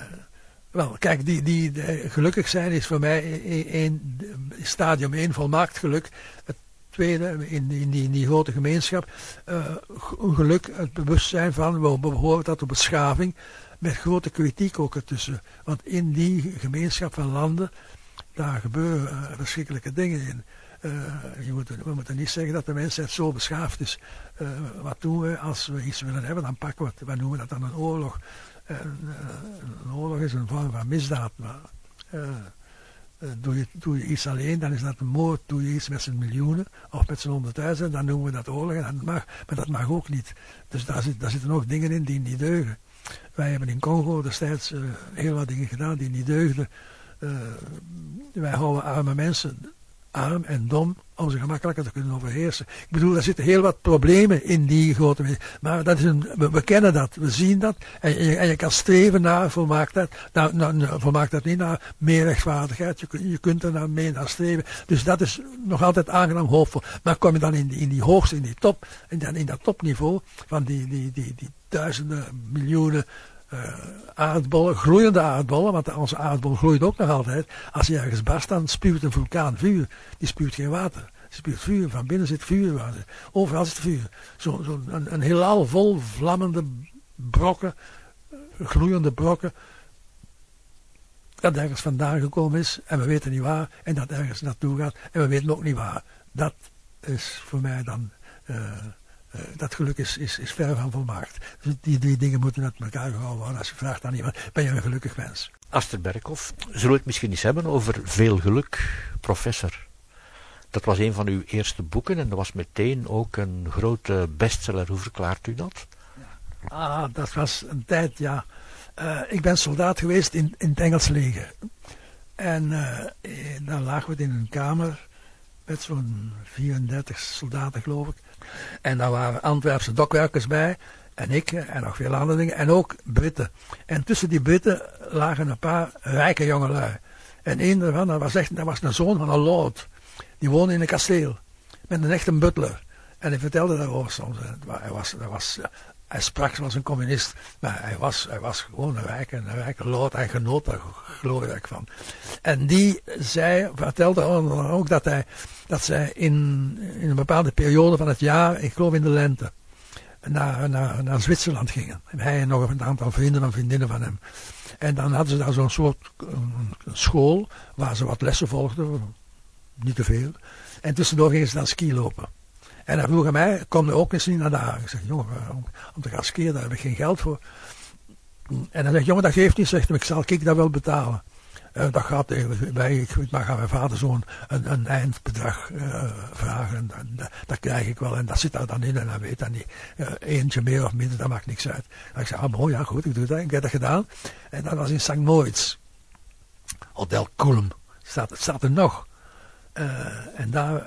wel, kijk, die, die, gelukkig zijn is voor mij een, stadium 1 volmaakt geluk. Het tweede, in, in, die, die grote gemeenschap, een geluk, het bewustzijn van, we behoren tot een beschaving, met grote kritiek ook ertussen. Want in die gemeenschap van landen, daar gebeuren uh, verschrikkelijke dingen in. Uh, je moet, we moeten niet zeggen dat de mensheid zo beschaafd is. Uh, wat doen we als we iets willen hebben? Dan pakken we het. Wat noemen we dat dan een oorlog? En, een oorlog is een vorm van misdaad. Maar, doe, je, doe je iets alleen, dan is dat een moord. Doe je iets met z'n miljoenen of met z'n honderdduizend, dan noemen we dat oorlog. En dat mag, maar dat mag ook niet. Dus daar, zit, daar zitten ook dingen in die niet deugen. Wij hebben in Congo destijds uh, heel wat dingen gedaan die niet deugden. Uh, wij houden arme mensen arm en dom om ze gemakkelijker te kunnen overheersen. Ik bedoel, er zitten heel wat problemen in die grote Maar dat is een, we, kennen dat, we zien dat. En je, kan streven naar volmaaktheid. Nou, nou, volmaaktheid niet naar meer rechtvaardigheid. Je, je kunt er naar mee naar streven. Dus dat is nog altijd aangenaam hoopvol. Maar kom je dan in die, in die hoogste, in die top, en dan in dat topniveau van die, die, die, die duizenden, miljoenen uh, aardbollen, groeiende aardbollen, want onze aardbol groeit ook nog altijd. Als je ergens barst, dan spuwt een vulkaan vuur. Die spuwt geen water. Die spuwt vuur. Van binnen zit vuur. Overal zit vuur. Zo'n zo een, een heelal vol vlammende brokken, gloeiende brokken. Dat ergens vandaan gekomen is en we weten niet waar. En dat ergens naartoe gaat en we weten ook niet waar. Dat is voor mij dan... Uh, uh, dat geluk is, is, is ver van volmaakt. Dus die drie dingen moeten uit elkaar gehouden worden. Als je vraagt aan iemand, ben je een gelukkig mens? Aster Berkhoff, zullen we het misschien eens hebben over Veel Geluk, professor? Dat was een van uw eerste boeken en dat was meteen ook een grote bestseller. Hoe verklaart u dat? Ah, dat was een tijd, ja. Uh, ik ben soldaat geweest in, in het Engels leger. En uh, dan lagen we in een kamer met zo'n 34 soldaten, geloof ik. En daar waren Antwerpse dokwerkers bij. En ik en nog veel andere dingen. En ook Britten. En tussen die Britten lagen een paar rijke jongelui. En een daarvan, dat was, echt, dat was een zoon van een lord. Die woonde in een kasteel. Met een echte butler. En hij vertelde daarover soms. Hij, was, hij, was, hij sprak zoals een communist. Maar hij was, hij was gewoon een rijke, een rijke lord. Hij genoot daar geloof van. En die zei, vertelde ook dat, hij, dat zij in, in een bepaalde periode van het jaar, ik geloof in de lente, naar, naar, naar Zwitserland gingen. En hij en nog een aantal vrienden en vriendinnen van hem. En dan hadden ze daar zo'n soort school waar ze wat lessen volgden, niet te veel. En tussendoor gingen ze dan ski lopen. En hij vroeg aan mij, kom er ook eens niet naar daar. Ik zeg, jongen, om, te gaan skiën, daar heb ik geen geld voor. En dan zegt, jongen, dat geeft niet, zegt hij, ik zal ik dat wel betalen. Uh, dat gaat wij, ik mag aan mijn vader zo'n een, een, eindbedrag uh, vragen. En, dat, dat, krijg ik wel en dat zit daar dan in en dan weet dan niet. Eentje meer of minder, dat maakt niks uit. Ik zei, ah mooi, ja goed, ik doe dat. Ik heb dat gedaan. En dat was in St. Moritz. Hotel Kulm. Staat, staat er nog. en daar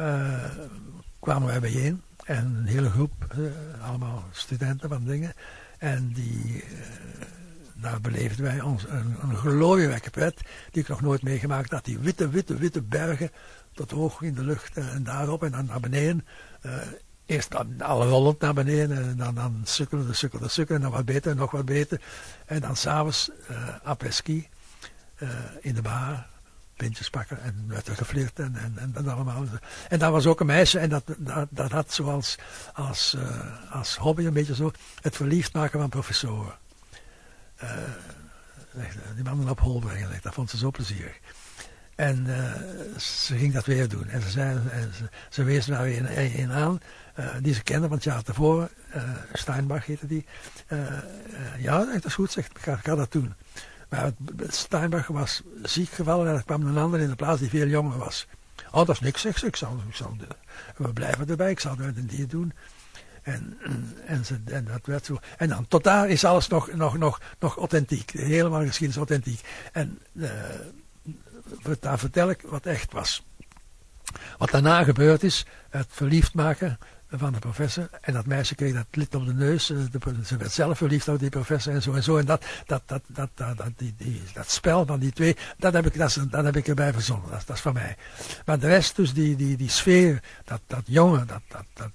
kwamen wij bijeen. En een hele groep, allemaal studenten van dingen. En die daar beleefden wij ons een, een pret, die ik nog nooit meegemaakt had. Die witte, witte, witte bergen tot hoog in de lucht en daarop en dan naar beneden. Uh, eerst alle rollend naar beneden en dan, dan sukkelen, sukkelen, sukkelen en dan wat beter, nog wat beter. En dan s'avonds uh, après ski in de bar pintjes pakken en werd er geflirt en, en, en, allemaal. En daar was ook een meisje en dat, dat, dat had zoals als, uh, als hobby een beetje zo het verliefd maken van professoren. Uh, die mannen op hol brengen, dat vond ze zo plezierig. En ze ging dat weer doen. En ze, zei, ze, ze wees daar weer een, een aan, die ze kende, want het jaar tevoren, Steinbach heette die. ja, dat is goed, zegt, ik ga dat doen. Maar Steinbach was ziek gevallen en er kwam een ander in de plaats die veel jonger was. Oh, dat is niks, zeg Ik zal, ik zal we blijven erbij, ik zal het en die doen. En, en, ze, en dat werd zo. En dan, tot daar is alles nog, nog, nog, nog authentiek. Helemaal geschiedenis authentiek. En uh, daar vertel ik wat echt was. Wat daarna gebeurd is, het verliefd maken van de professor. En dat meisje kreeg dat lid op de neus. Eh, ze werd zelf verliefd op die professor en zo en zo. En dat, dat, dat, dat, dat, dat, die, die, dat spel van die twee, dat heb ik, dat, heb ik erbij verzonnen. Dat, dat is van mij. Maar de rest, dus die, die, die sfeer, dat, dat jongen, dat, dat, dat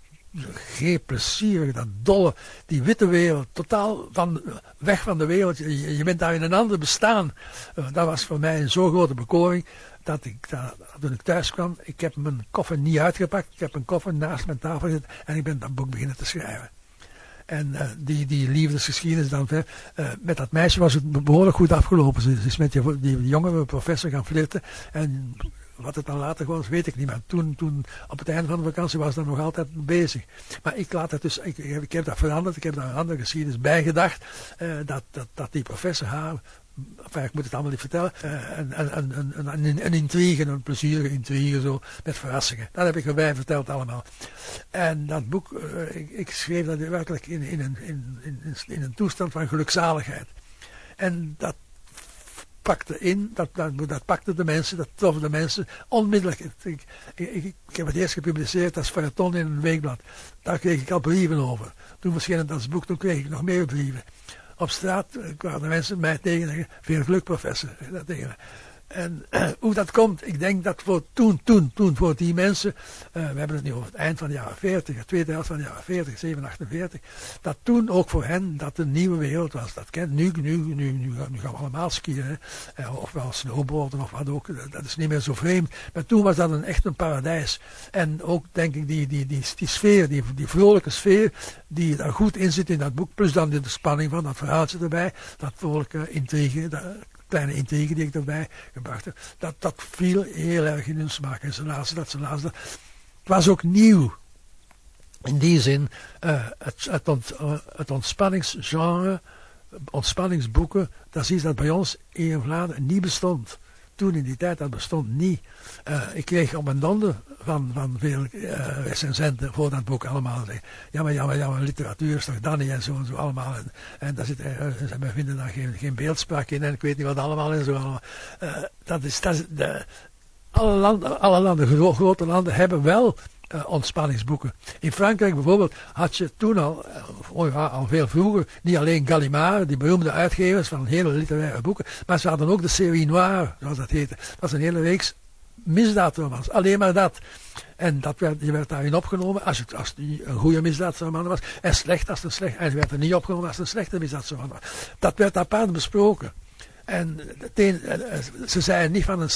geen plezier, dat dolle, die witte wereld, totaal van, weg van de wereld. Je, bent daar in een ander bestaan. Uh, dat was voor mij een zo grote bekoring dat ik, dat, toen ik thuis kwam, ik heb mijn koffer niet uitgepakt. Ik heb mijn koffer naast mijn tafel gezet en ik ben dat boek beginnen te schrijven. En uh, die, die liefdesgeschiedenis dan uh, met dat meisje was het behoorlijk goed afgelopen. Ze is met die, die jonge professor gaan flirten. En wat het dan later was, weet ik niet. Maar toen, toen op het einde van de vakantie was dat nog altijd bezig. Maar ik laat het dus, ik, ik heb dat veranderd. Ik heb daar een andere geschiedenis bij gedacht. Uh, dat, dat, dat die professor haar ik moet het allemaal niet vertellen. Uh, een, een, een, een, een intrigue, een plezierige intrigue zo, met verrassingen. Dat heb ik erbij verteld allemaal. En dat boek, uh, ik, ik, schreef dat werkelijk in, in, een, in, in, in een toestand van gelukzaligheid. En dat pakte in, dat, dat, pakte de mensen, dat trof de mensen onmiddellijk. Ik, ik, heb het eerst gepubliceerd als feuilleton in een weekblad. Daar kreeg ik al brieven over. Toen verscheen het als boek, toen kreeg ik nog meer brieven op straat kwamen mensen mij tegen en veel geluk professor. Dat tegen en uh, hoe dat komt, ik denk dat voor toen, toen, toen, voor die mensen, uh, we hebben het nu over het eind van de jaren 40, het tweede helft van de jaren 40, 47, dat toen ook voor hen dat een nieuwe wereld was. Dat kent nu, nu, nu, nu, nu gaan we allemaal skiën, uh, of wel snowboarden of wat ook, dat is niet meer zo vreemd. Maar toen was dat een, echt een paradijs. En ook denk ik die, die, die, die sfeer, die, die vrolijke sfeer, die daar goed in zit in dat boek, plus dan de spanning van dat verhaaltje erbij, dat vrolijke intrigue, dat, kleine intrigue die ik erbij gebracht heb, dat, dat viel heel erg in hun smaak. En lazen dat, lazen dat. Het was ook nieuw. In die zin, uh, het, het, ont, uh, het ontspanningsgenre, ontspanningsboeken, dat is iets dat bij ons in Vlaanderen niet bestond toen in die tijd, dat bestond niet. Uh, ik kreeg op mijn donder van, van veel uh, recensenten voor dat boek allemaal. Ja maar, ja, maar, literatuur is toch dan niet en zo en zo allemaal. En, en daar zit, uh, ze vinden daar geen, geen beeldspraak in en ik weet niet wat allemaal en zo allemaal. dat is, dat de, alle landen, alle landen, grote landen hebben wel uh, ontspanningsboeken. In Frankrijk bijvoorbeeld had je toen al, oh ja, al veel vroeger, niet alleen Gallimard, die beroemde uitgevers van hele literaire boeken, maar ze hadden ook de série noire, zoals dat heette. Dat was een hele reeks misdaadromans, alleen maar dat. En dat werd, je werd daarin opgenomen als het, als het een goede misdaadroman was, en slecht als het een slecht, en het werd er niet opgenomen als het een slechte misdaadroman was. Dat werd apart besproken. En teen, eh, ze zeiden niet van een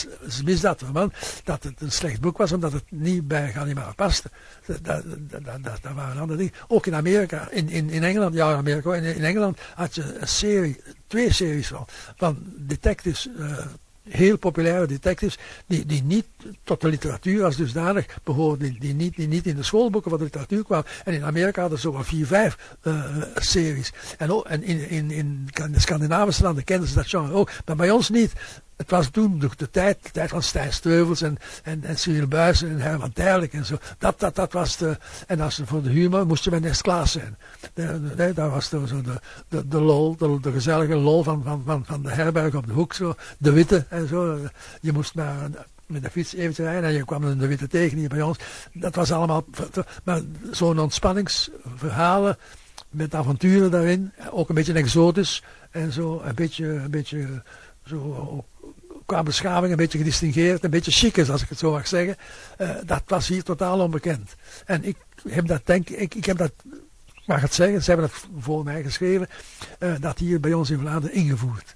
misdaadroman dat het een slecht boek was, omdat het niet bij Gallimard paste. Dat, dat, dat, dat, waren andere dingen. Ook in Amerika, in, in, in Engeland, ja, in Amerika, in, in Engeland had je een serie, twee series van, van detectives. Uh, heel populaire detectives, die, die niet tot de literatuur als dusdanig behoorden, die, die, niet, die niet in de schoolboeken van de literatuur kwamen. En in Amerika hadden ze zo'n vier, vijf uh, series. En, ook, en in, in, in de Scandinavische landen kenden ze dat genre ook, maar bij ons niet het was toen de, de, tijd, de tijd van Stijn Streuvels en, en, en Cyril en Herman Terlijk en zo. Dat, dat, dat was de, en als voor de humor moest je bij Nest Klaas zijn. Daar was de, zo de, de, de lol, de, gezellige lol van, van, van, van de herberg op de hoek, zo. De witte en zo. Je moest maar met de fiets even rijden en je kwam de witte tegen hier bij ons. Dat was allemaal, maar zo'n ontspanningsverhalen met avonturen daarin. Ook een beetje exotisch en zo. Een beetje, een beetje zo, qua beschaving een beetje gedistingeerd, een beetje chic is, als ik het zo mag zeggen. Uh, dat was hier totaal onbekend. En ik heb dat, denk ik, ik heb dat, mag het zeggen, ze hebben dat voor mij geschreven, uh, dat hier bij ons in Vlaanderen ingevoerd.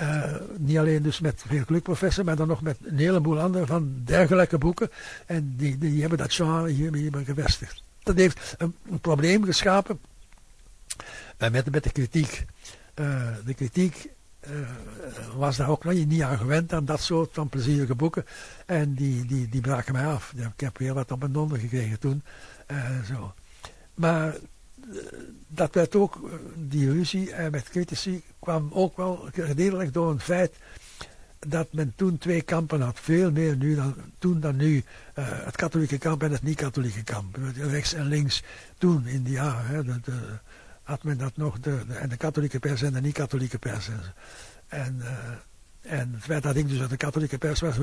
Uh, niet alleen dus met veel gelukprofessor, maar dan nog met een heleboel andere van dergelijke boeken. En die, die hebben dat genre hier, hier gevestigd. Dat heeft een, probleem geschapen met, met de kritiek. De kritiek was daar ook nog niet aan gewend aan dat soort van plezierige boeken. En die, die, die braken mij af. Ik heb weer wat op mijn donder gekregen toen. zo. Maar dat werd ook, die ruzie met critici kwam ook wel gedeeltelijk door een feit dat men toen twee kampen had. Veel meer nu dan, toen dan nu. Het katholieke kamp en het niet-katholieke kamp. Rechts en links. Toen in die jaren de, had men dat nog. De, en de katholieke pers en de niet-katholieke pers. En, uh, en het werd dat ik dus uit de katholieke pers was.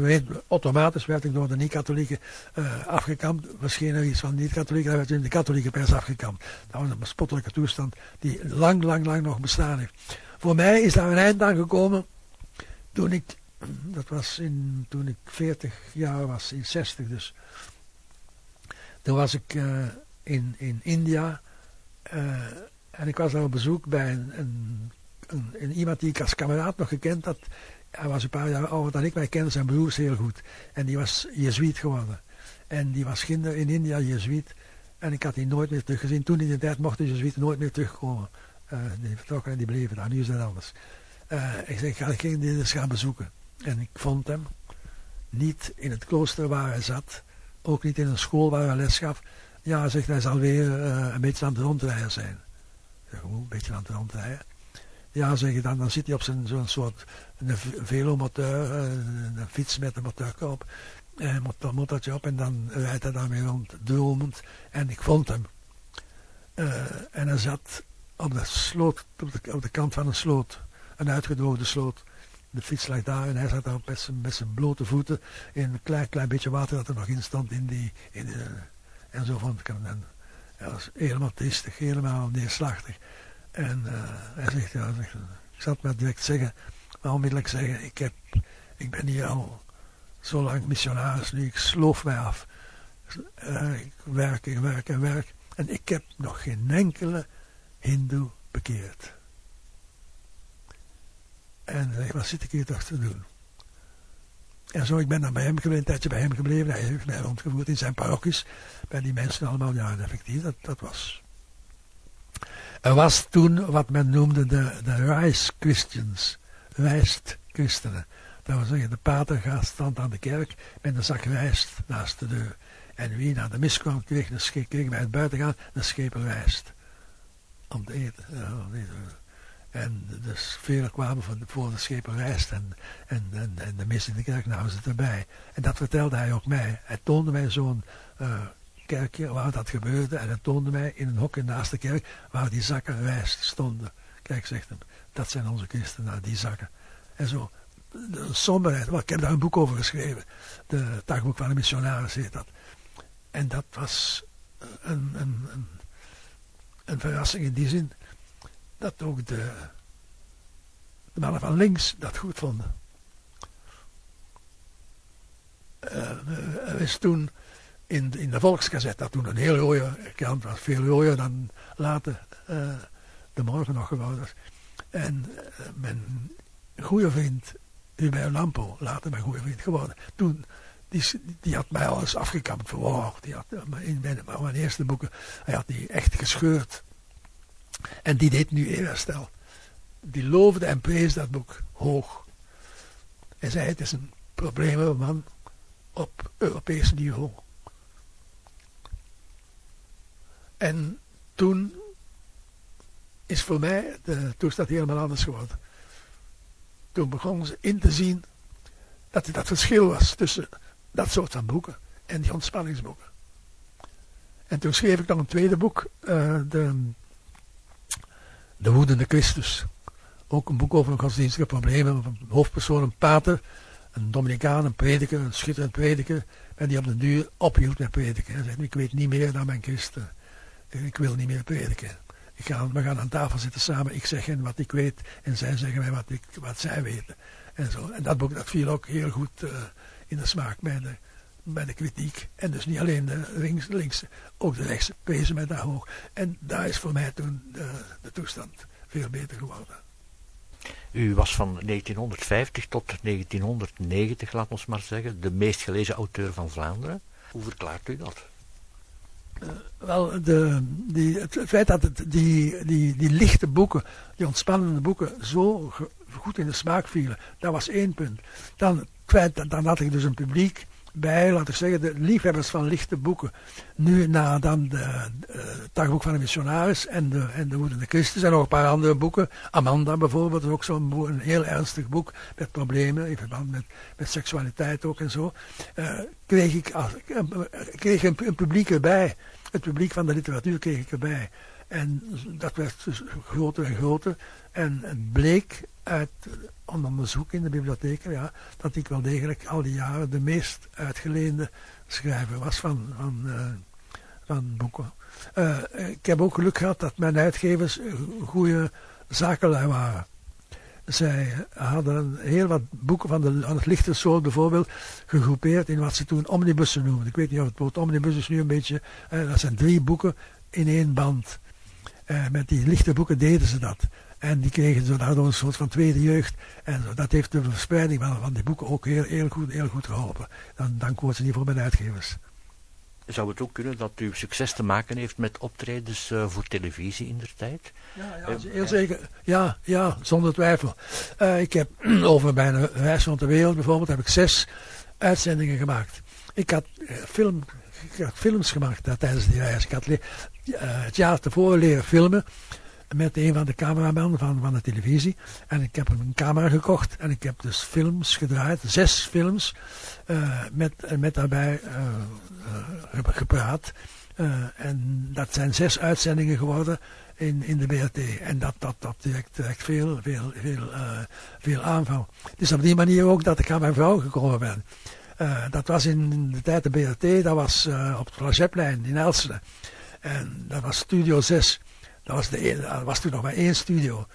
Automatisch werd ik door de niet-katholieke uh, afgekampt. Misschien iets van niet-katholieke. Dan werd in de katholieke pers afgekampt. Dat was een bespottelijke toestand die lang, lang, lang nog bestaan heeft. Voor mij is daar een eind aan gekomen toen ik dat was in, toen ik 40 jaar was, in 60 dus. Toen was ik uh, in, in India uh, en ik was daar op bezoek bij een, een, een, een, iemand die ik als kameraad nog gekend had. Hij was een paar jaar ouder dan ik, maar ik kende zijn broers heel goed. En die was jezuïet geworden. En die was in India jezuïet. En ik had die nooit meer teruggezien. Toen in de tijd mochten de jezuïeten nooit meer terugkomen. Uh, die vertrokken en die bleven daar. Nu is dat anders. ik zeg, ik ga die eens gaan bezoeken. En ik vond hem niet in het klooster waar hij zat, ook niet in een school waar hij les gaf. Ja, zegt hij zal weer uh, een beetje aan het rondrijden zijn. Hoe, een beetje aan het rondrijden? Ja, zeg je dan, dan zit hij op zo'n soort een velomotor, eh, een fiets met een motor op, een motor, motortje op en dan rijdt hij daarmee rond, dromend. En ik vond hem. Uh, en hij zat op de sloot, op de, kant van een sloot, een uitgedroogde sloot de fiets lag daar en hij zat daar met zijn, met zijn blote voeten in een klein, klein beetje water dat er nog in stond in die, in de, en zo vond ik hem. Hij was helemaal triestig, helemaal neerslachtig. En uh, hij zegt, ik zal maar direct zeggen, maar onmiddellijk zeggen, ik, heb, ik ben hier al zo lang missionaris nu, ik sloof mij af. Uh, ik werk en werk en werk. En ik heb nog geen enkele hindoe bekeerd. En wat zit ik hier toch te doen? En zo, ik ben dan bij hem gebleven, een tijdje bij hem gebleven. Hij heeft mij rondgevoerd in zijn parochies. Bij die mensen allemaal, ja, effectief, dat, dat was... Er was toen wat men noemde de, de Rice Christians. Rijst christenen. Dat wil zeggen, de pater gaat stand aan de kerk met een zak rijst naast de deur. En wie naar de mis kwam, kreeg, kreeg bij het buiten gaan een schepen rijst. Om te eten. Ja, om te eten. En dus velen kwamen van, voor de schepen rijst en, en, en, en, de mis in de kerk namen ze erbij. En dat vertelde hij ook mij. Hij toonde mij zo'n uh, kerkje waar dat gebeurde. En hij toonde mij in een hokje naast de kerk waar die zakken rijst stonden. Kijk, zegt hem, dat zijn onze christenen, die zakken. En zo, de somberheid. ik heb daar een boek over geschreven. De dagboek van de missionaris heet dat. En dat was een, een, een, een verrassing in die zin dat ook de, de mannen van links dat goed vonden. Uh, er is toen in, in de Volksgazet, dat toen een heel rode krant was, veel rooier dan later uh, de morgen nog geworden. En mijn goede vriend Hubert Lampo, later mijn goede vriend geworden, toen, die, die had mij alles afgekampt. Wow, die had in mijn, mijn eerste boeken, hij had die echt gescheurd en die deed nu eerherstel. Die loofde en prees dat boek hoog. En zei het is een probleemman op Europees niveau. En toen is voor mij de toestand helemaal anders geworden. Toen begonnen ze in te zien dat er dat verschil was tussen dat soort van boeken en die ontspanningsboeken. En toen schreef ik nog een tweede boek, uh, de de woedende Christus. Ook een boek over een godsdienstige problemen. Een hoofdpersoon, een pater, een Dominicaan, een prediker, een schitterend prediker. En die op de duur ophield met prediken. Hij ik weet niet meer dan mijn christen. Ik wil niet meer prediken. Ik ga, we gaan aan tafel zitten samen. Ik zeg hen wat ik weet en zij zeggen mij wat, ik, wat zij weten. En, zo. en dat boek dat viel ook heel goed uh, in de smaak bij bij de kritiek. En dus niet alleen de links, links ook de rechts prezen mij daar hoog. En daar is voor mij toen de, de toestand veel beter geworden. U was van 1950 tot 1990, laat ons maar zeggen, de meest gelezen auteur van Vlaanderen. Hoe verklaart u dat? Uh, wel, de, die, het, feit dat het, die, die, die lichte boeken, die ontspannende boeken, zo goed in de smaak vielen, dat was één punt. Dan het feit dat dan had ik dus een publiek bij, laten we zeggen, de liefhebbers van lichte boeken. Nu na dan de, het dagboek van de missionaris en de, en de Woedende Christus en nog een paar andere boeken. Amanda bijvoorbeeld, is ook zo'n heel ernstig boek met problemen in verband met, met seksualiteit ook en zo. Uh, kreeg ik, als, uh, kreeg een, een publiek erbij. Het publiek van de literatuur kreeg ik erbij. En dat werd dus groter en groter. En het bleek uit onderzoek in de bibliotheek, ja, dat ik wel degelijk al die jaren de meest uitgeleende schrijver was van, van, uh, van boeken. Uh, ik heb ook geluk gehad dat mijn uitgevers goede zakenlui waren. Zij hadden heel wat boeken van, de, van het lichte soort bijvoorbeeld gegroepeerd in wat ze toen omnibussen noemden. Ik weet niet of het woord omnibus nu een beetje, uh, dat zijn drie boeken in één band. Met die lichte boeken deden ze dat. En die kregen zo daardoor een soort van tweede jeugd. En zo. dat heeft de verspreiding van, van die boeken ook heel, heel, goed, heel goed geholpen. Dan, wordt ze niet voor mijn uitgevers. Zou het ook kunnen dat u succes te maken heeft met optredens uh, voor televisie in der tijd? Ja, ja heel zeker. Ja, ja zonder twijfel. Uh, ik heb *clears throat* over mijn reis rond de wereld bijvoorbeeld heb ik zes uitzendingen gemaakt. Ik had, uh, film, ik *laughs* had films gemaakt tijdens die reis. Ik had het jaar tevoren leren filmen met een van de cameramannen van, van de televisie. En ik heb een camera gekocht en ik heb dus films gedraaid, zes films, uh, met, met daarbij gepraat. en dat zijn zes uitzendingen geworden in, in de BRT. En dat, dat, dat direct, veel, veel, veel, veel aanval. Het is op die manier ook dat ik aan mijn vrouw gekomen ben. Dat was in de tijd de BRT, dat was op het Flageplein in Elsene. En dat was Studio 6. Dat was, de, er was toen nog maar één studio.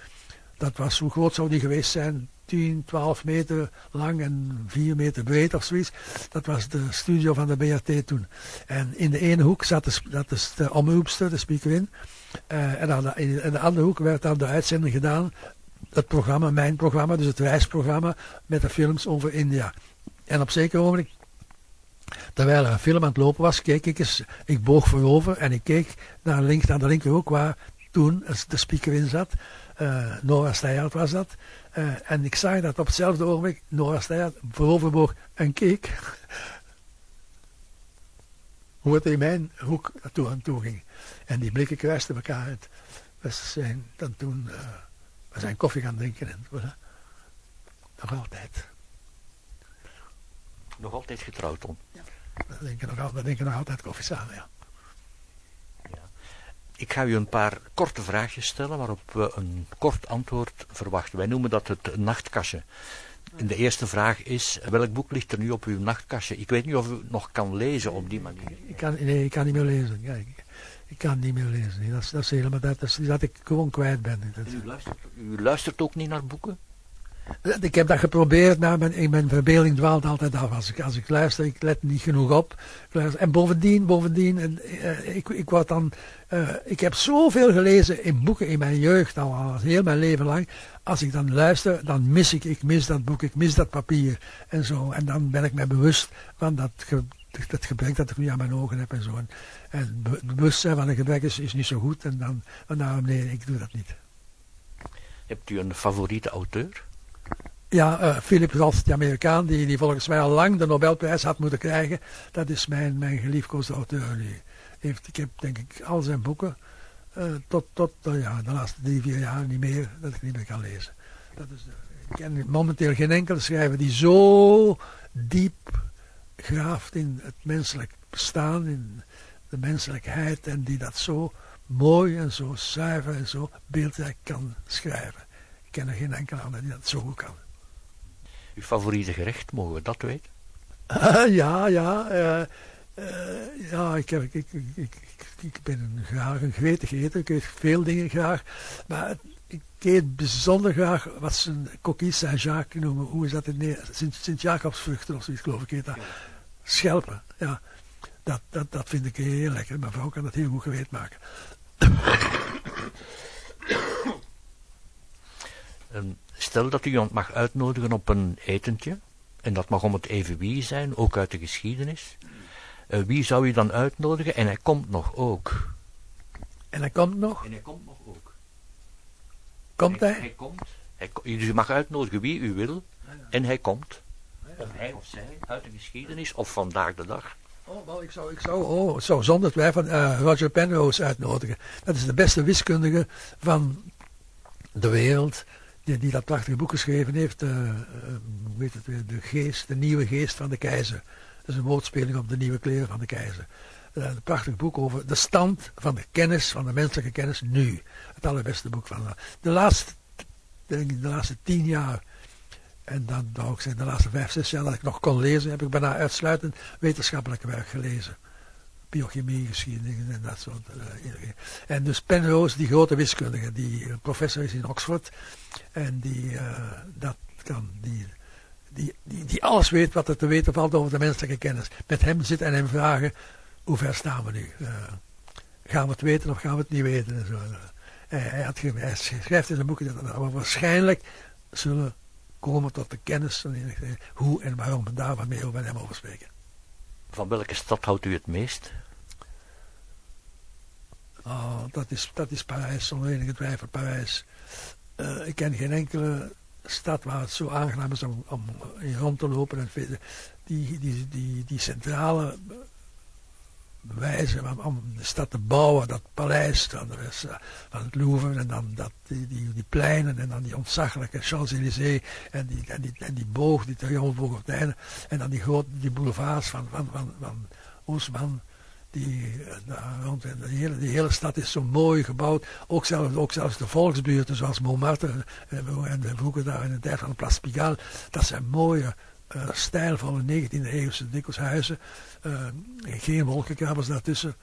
Dat was, hoe groot zou die geweest zijn? 10, 12 meter lang en 4 meter breed of zoiets. Dat was de studio van de BRT toen. En in de ene hoek zat de, dat is de omroepster, de speaker in. Uh, en dan in de andere hoek werd dan de uitzending gedaan. Het programma, mijn programma, dus het reisprogramma met de films over India. En op zeker moment, terwijl er een film aan het lopen was, keek ik eens, ik boog voorover en ik keek naar, links, naar de linkerhoek waar toen de speaker in zat. Uh, Nora Steyaert was dat. Uh, en ik zag dat op hetzelfde ogenblik Nora Steyaert vooroverboog en keek. *laughs* hoe het in mijn hoek naartoe aan toe ging. En die blikken kruisten elkaar uit. We zijn dan toen uh, we zijn koffie gaan drinken. En, voilà. Nog altijd. Nog altijd getrouwd, Tom? Ja. We drinken nog, we drinken nog altijd koffie samen, ja. Ik ga u een paar korte vraagjes stellen waarop we een kort antwoord verwachten. Wij noemen dat het nachtkastje. En de eerste vraag is, welk boek ligt er nu op uw nachtkastje? Ik weet niet of u nog kan lezen op die manier. Ik kan, nee, ik kan niet meer lezen. Ja, ik, ik, kan niet meer lezen. Dat, is, dat is helemaal dat, dat, is, dat ik gewoon kwijt ben. Dat, u, luistert, u luistert ook niet naar boeken? Ik heb dat geprobeerd, maar mijn, mijn verbeelding dwaalt altijd af. Als ik, als ik luister, ik let niet genoeg op. En bovendien, bovendien, en, uh, ik, ik word dan... Uh, ik heb zoveel gelezen in boeken in mijn jeugd, al, al heel mijn leven lang. Als ik dan luister, dan mis ik, ik mis dat boek, ik mis dat papier en zo. En dan ben ik me bewust van dat, dat gebrek dat ik nu aan mijn ogen heb en zo. En, en bewustzijn van een gebrek is, is niet zo goed. En dan, en nee, ik doe dat niet. Hebt u een favoriete auteur? Ja, uh, Philip Roth, de Amerikaan, die, die volgens mij al lang de Nobelprijs had moeten krijgen. Dat is mijn, mijn geliefkoosde auteur. Die heeft, ik heb denk ik al zijn boeken uh, tot, tot uh, ja, de laatste drie, vier jaar niet meer, dat ik niet meer kan lezen. Dat is, ik ken momenteel geen enkele schrijver die zo diep graaft in het menselijk bestaan, in de menselijkheid en die dat zo mooi en zo zuiver en zo beeldrijk kan schrijven. Ik ken er geen enkele ander die dat zo goed kan. Uw favoriete gerecht, mogen we dat weten? ja, ja. Uh, Uh, ja, ik, heb, ik, ik, ik, ik, ben een, graag een gretig eter. Ik eet veel dingen graag. Maar ik eet bijzonder graag wat ze een coquille Saint-Jacques noemen. Hoe is dat in? Sint-Jacobsvruchten of zoiets geloof ik heet dat. Schelpen, ja. Dat, dat, dat vind ik heel lekker. Mijn vrouw kan dat heel goed geweest maken. Um, stel dat u iemand mag uitnodigen op een etentje. En dat mag om het even wie zijn, ook uit de geschiedenis. Uh, wie zou u dan uitnodigen? En hij komt nog ook. En hij komt nog? En hij komt nog ook. Komt hij? Hij, komt. Hij, dus u mag uitnodigen wie u wil. En hij komt. Of hij of zij uit de geschiedenis of vandaag de dag. Oh, wel, ik zou, ik zou, oh, zou zonder twijfel uh, Roger Penrose uitnodigen. Dat is de beste wiskundige van de wereld. Die, dat prachtige boek geschreven heeft. Uh, hoe heet het weer? De geest, de nieuwe geest van de keizer. Dat is een woordspeling op de nieuwe kleren van de keizer. Uh, een prachtig boek over de stand van de kennis, van de menselijke kennis nu. Het allerbeste boek van de laatste, denk de laatste tien jaar en dan wou ik zeggen, de laatste vijf, zes jaar dat ik nog kon lezen, heb ik bijna uitsluitend wetenschappelijk werk gelezen. Biochemie, geschiedenis en dat soort uh, En dus Penrose, die grote wiskundige, die professor is in Oxford. En die, uh, dat kan, die, die, die, alles weet wat er te weten valt over de menselijke kennis. Met hem zitten en hem vragen, hoe ver staan we nu? Uh, gaan we het weten of gaan we het niet weten? En zo. hij, had, schrijft in zijn boek dat we waarschijnlijk zullen komen tot de kennis hoe en waarom daar wat meer over hem over spreken. Van welke stad houdt u het meest? Oh, dat is, dat is Parijs, zonder enige twijfel Parijs. Uh, ik ken geen enkele stad waar het zo aangenaam is om, om in rond te lopen. En die, die, die, die centrale wijze om de stad te bouwen, dat paleis van, van het Louvre en dan dat, die, die, die pleinen en dan die ontzaglijke Champs-Élysées en die, en, die, en die boog, die triomfboog op en dan die grote die boulevards van, van, van, van. Die, uh, rond, de hele, die hele stad is zo mooi gebouwd. Ook zelfs, ook zelfs de volksbuurten zoals Montmartre en, en vroeger daar in de tijd van de Place Pigalle. Dat zijn mooie uh, stijlvolle 19e eeuwse dikwijls. Uh, geen wolkenkrabbers daartussen.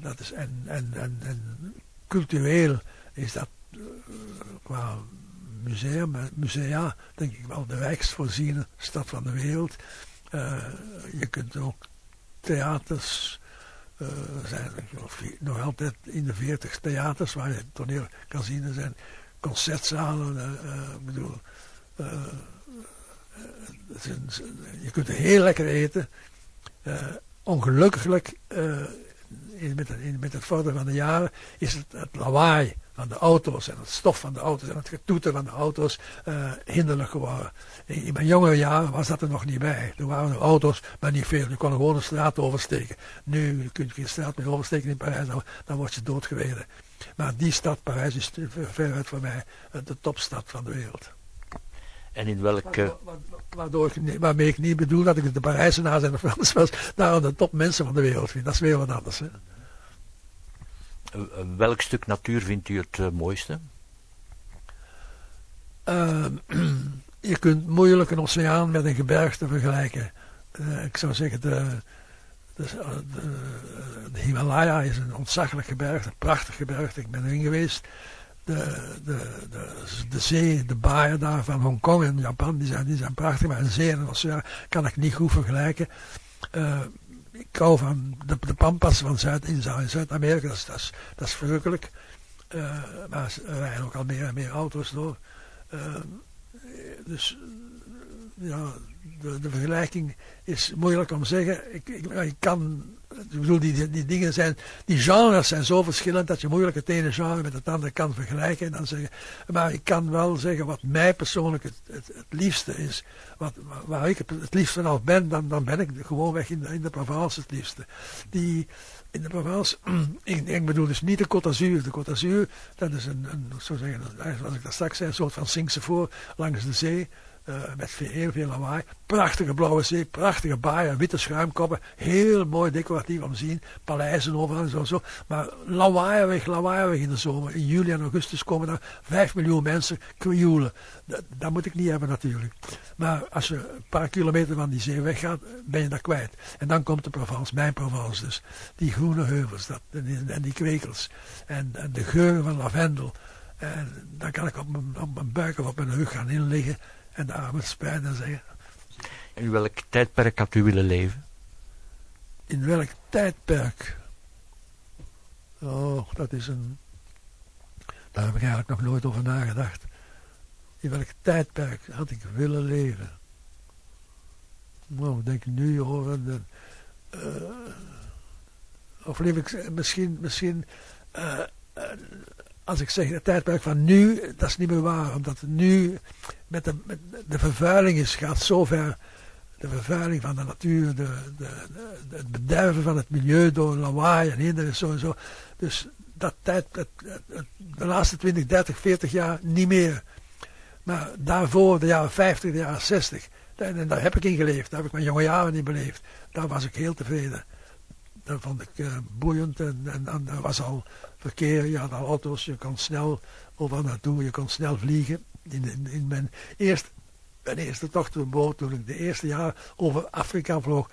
Dat is, en, en, en, en, cultureel is dat qua museum, musea denk ik wel de rijkst voorziene stad van de wereld. je kunt ook theaters, er zijn nog altijd in de 40 theaters waar je toneel kan zien. Zijn concertzalen, ik bedoel je kunt heel lekker eten. Uh, ongelukkiglijk, uh, met, het, met het vorderen van de jaren, is het, het lawaai van de auto's en het stof van de auto's en het getoeter van de auto's uh, hinderlijk geworden. In, mijn jongere jaren was dat er nog niet bij. Toen waren er auto's, maar niet veel. Je kon gewoon een straat oversteken. Nu kun je geen straat meer oversteken in Parijs, dan, dan word je doodgereden. Maar die stad, Parijs, is veruit voor mij de topstad van de wereld. En in welke... Waardoor ik, waarmee ik niet bedoel dat ik de Parijzenaars en de Fransers daar *laughs* de top mensen van de wereld vind. Dat is weer wat anders. Hè? Welk stuk natuur vindt u het uh, mooiste? Uh, *clears throat* je kunt moeilijk een oceaan met een gebergte vergelijken. Ik zou zeggen, de, de, de, Himalaya is een ontzaglijk gebergte, een prachtig gebergte. Ik ben erin geweest de, zee, de baaien daar van Hongkong en Japan, die zijn, die zijn prachtig, maar een zee en een oceaan kan ik niet goed vergelijken. Ik hou van de, de pampas van Zuid-Amerika, dat is, dat, is, dat is verrukkelijk. Uh, maar er rijden ook al meer en meer auto's door. Uh, dus ja, de, vergelijking is moeilijk om te zeggen. Ik, ik kan ik bedoel, die, die dingen zijn, die genres zijn zo verschillend dat je moeilijk het ene genre met het andere kan vergelijken. En dan zeggen, maar ik kan wel zeggen wat mij persoonlijk het, het, liefste is. Wat, waar ik het liefst vanaf ben, dan, dan ben ik gewoon weg in de, in de Provence het liefste. Die, in de Provence, *clears throat* ik, bedoel dus niet de Côte d'Azur. De Côte d'Azur, dat is een, een, zo zeggen, zoals ik dat straks zei, een soort van Singse voor langs de zee. Uh, met heel veel lawaai. Prachtige blauwe zee, prachtige baaien, witte schuimkoppen. Heel mooi decoratief om te zien. Paleizen overal en zo, zo. Maar lawaaiig, lawaaiig in de zomer. In juli en augustus komen daar 5 miljoen mensen krioelen. Dat, dat, moet ik niet hebben natuurlijk. Maar als je een paar kilometer van die zee weggaat, ben je daar kwijt. En dan komt de Provence, mijn Provence dus. Die groene heuvels dat, en, die kwekels. En, de geuren van lavendel. En dan kan ik op mijn, op mijn buik of op mijn rug gaan inliggen en de spijnen zeggen. In welk tijdperk had u willen leven? In welk tijdperk? Oh, dat is een... Daar heb ik eigenlijk nog nooit over nagedacht. In welk tijdperk had ik willen leven? Nou, ik denk nu over de... Uh, of leef ik misschien, misschien uh, als ik zeg het tijdperk van nu, dat is niet meer waar. Omdat nu met de, met de vervuiling is, gaat zo ver. De vervuiling van de natuur, de, de, de, het bederven van het milieu door lawaai en zo en zo. Dus dat tijd, de laatste 20, 30, 40 jaar niet meer. Maar daarvoor, de jaren 50, de jaren 60, daar, daar heb ik in geleefd. Daar heb ik mijn jonge jaren in beleefd. Daar was ik heel tevreden. Dat vond ik uh, boeiend en, en, en er was al verkeer, je had al auto's, je kon snel overal naartoe, je kon snel vliegen. In, in, in mijn, eerst, mijn eerste tocht met boot, toen ik de eerste jaar over Afrika vloog,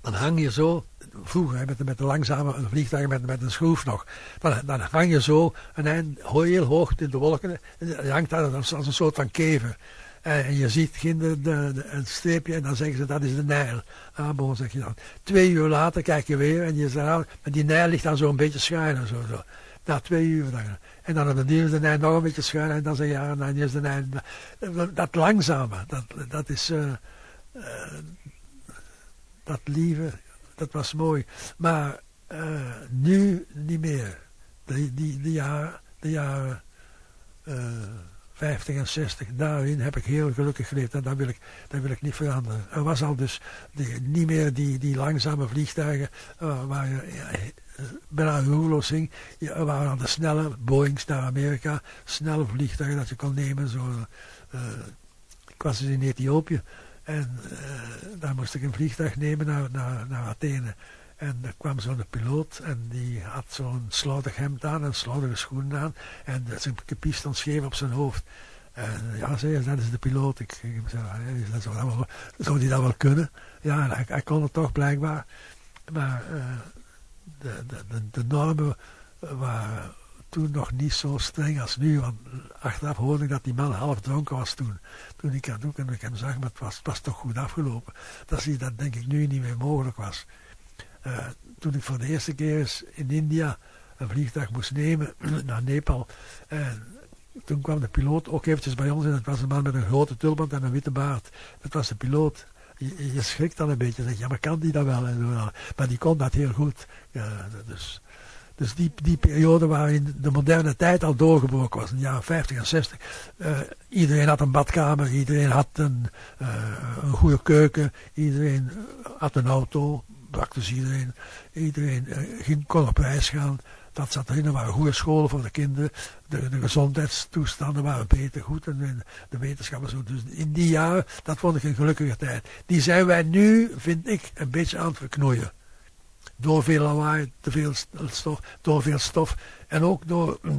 dan hang je zo, vroeger met, met de langzame vliegtuigen met, met een schroef nog, dan, dan hang je zo een eind heel hoog in de wolken en je hangt daar als, als een soort van kever. En je ziet ginder de, de, een streepje en dan zeggen ze dat is de Nijl. Ah, bon, zeg je dan. Twee uur later kijk je weer en je zegt, ah, maar die Nijl ligt dan zo'n beetje schuin en zo, zo. Na twee uur dan. En dan op de is de Nijl nog een beetje schuin en dan zeg je, ja, dan is de Nijl. Dat langzame, dat, dat is, uh, uh, dat lieve, dat was mooi. Maar nu niet meer. Die, die, die jaren, de jaren 50 en 60, daarin heb ik heel gelukkig geleefd en dat wil ik, dat wil ik niet veranderen. Er was al dus niet meer die, die langzame vliegtuigen uh, waar je ja, bijna roerloos ging. Ja, er waren al de snelle Boeings naar Amerika, snelle vliegtuigen dat je kon nemen. Zo, uh, ik was dus in Ethiopië en daar moest ik een vliegtuig nemen naar, naar, naar Athene. En er kwam zo'n piloot en die had zo'n slordig hemd aan en slordige schoenen aan. En zijn kepies stond scheef op zijn hoofd. En ja, zei hij, dat is de piloot. Ik, ik zei, dat zou, wel, zou die dat wel kunnen? Ja, hij, hij, kon het toch blijkbaar. Maar uh, de, de, de, normen waren toen nog niet zo streng als nu. Want achteraf hoorde ik dat die man half dronken was toen. Toen ik, toen ik hem zag, maar het was, het was toch goed afgelopen. Dat zie dat denk ik nu niet meer mogelijk was. Uh, toen ik voor de eerste keer eens in India een vliegtuig moest nemen *clears throat* naar Nepal. En toen kwam de piloot ook eventjes bij ons en het was een man met een grote tulband en een witte baard. Dat was de piloot. Je, schrikt dan een beetje. Zeg, ja, maar kan die dat wel? En, maar die kon dat heel goed. Dus dus die, die periode waarin de moderne tijd al doorgebroken was, in de jaren 50 en 60. Uh, iedereen had een badkamer, iedereen had een, uh, een goede keuken, iedereen had een auto, praktisch iedereen, iedereen uh, ging, kon op reis gaan. Dat zat erin, er waren goede scholen voor de kinderen, de, de gezondheidstoestanden waren beter, goed, en de wetenschap zo. Dus in die jaren, dat vond ik een gelukkige tijd. Die zijn wij nu, vind ik, een beetje aan het verknoeien. Door veel lawaai, te veel stof, door veel stof. En ook door uh,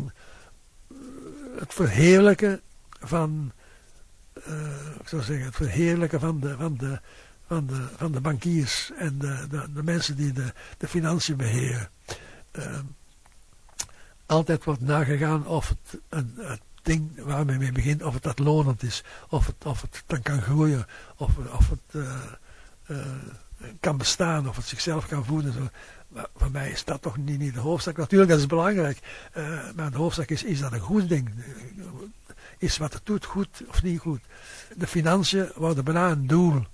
het verheerlijken van, uh, zeggen, het verheerlijken van de, van de, van de, van de bankiers en de, de, de mensen die de, de financiën beheren. Uh, altijd wordt nagegaan of het een, ding waar men mee begint, of het dat lonend is, of het, of het dan kan groeien, of, of het kan bestaan of het zichzelf kan voeden. Zo. Maar voor mij is dat toch niet, niet de hoofdzaak. Natuurlijk, dat is belangrijk. Uh, maar de hoofdzaak is, is dat een goed ding? Is wat het doet goed of niet goed? De financiën worden bijna een doel.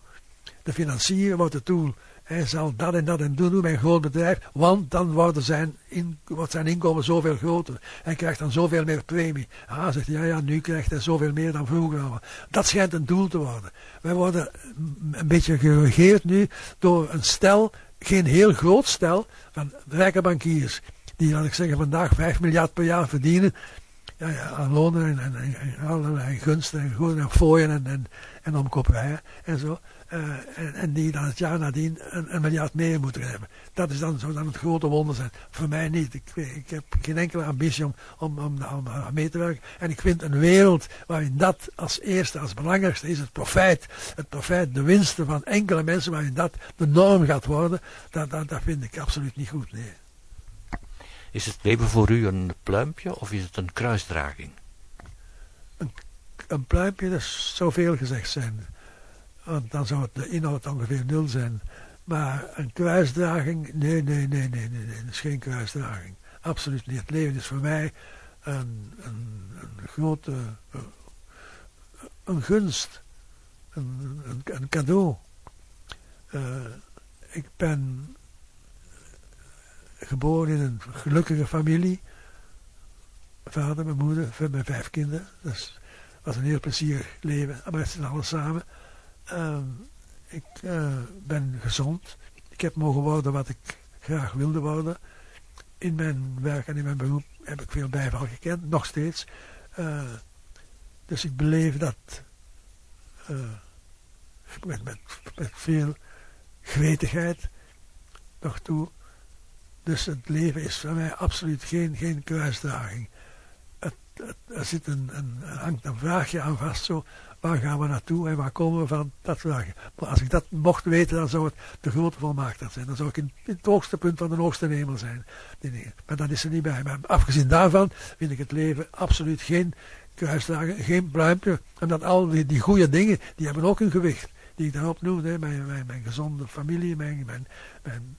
De financier wordt het doel. Hij zal dat en dat en doen bij een groot bedrijf, want dan worden zijn, in, wordt zijn inkomen zoveel groter. Hij krijgt dan zoveel meer premie. Ah, zegt hij, ja, ja, nu krijgt hij zoveel meer dan vroeger. Dat schijnt een doel te worden. Wij worden een beetje geregeerd nu door een stel, geen heel groot stel, van rijke bankiers. Die, laat ik zeggen, vandaag 5 miljard per jaar verdienen ja, ja, aan lonen en, en, allerlei gunsten en en fooien en, en, en zo. Uh, en, en, die dan het jaar nadien een, een, miljard meer moeten hebben. Dat is dan, zou dan het grote wonder zijn. Voor mij niet. Ik, ik heb geen enkele ambitie om, om, om, om, mee te werken. En ik vind een wereld waarin dat als eerste, als belangrijkste is, het profijt. Het profijt, de winsten van enkele mensen, waarin dat de norm gaat worden. Dat, dat, dat vind ik absoluut niet goed. Nee. Is het leven voor u een pluimpje of is het een kruisdraging? Een, een pluimpje, dat zou veel gezegd zijn. Want dan zou het de inhoud ongeveer nul zijn. Maar een kruisdraging, nee, nee, nee, nee, nee, nee, dat is geen kruisdraging. Absoluut niet. Het leven is voor mij een, een, grote, een gunst, een, cadeau. Uh, ik ben geboren in een gelukkige familie. Vader, mijn moeder, mijn vijf kinderen. Dat was een heel plezierig leven, maar het zijn alles samen. Uh, ik uh, ben gezond. Ik heb mogen worden wat ik graag wilde worden. In mijn werk en in mijn beroep heb ik veel bijval gekend, nog steeds. Uh, dus ik beleef dat met, met, met, veel gretigheid nog toe. Dus het leven is voor mij absoluut geen, geen kruisdraging. Het, het, er zit een, een, hangt een vraagje aan vast zo waar gaan we naartoe en waar komen we van, dat vragen. Maar als ik dat mocht weten, dan zou het de grote volmaaktheid zijn. Dan zou ik in, het hoogste punt van de hoogste hemel zijn. Maar dat is er niet bij. Maar afgezien daarvan vind ik het leven absoluut geen kruisdragen, geen pluimpje. Omdat al die, die goede dingen, die hebben ook een gewicht die ik daarop noemde. Mijn, mijn, mijn gezonde familie, mijn, mijn,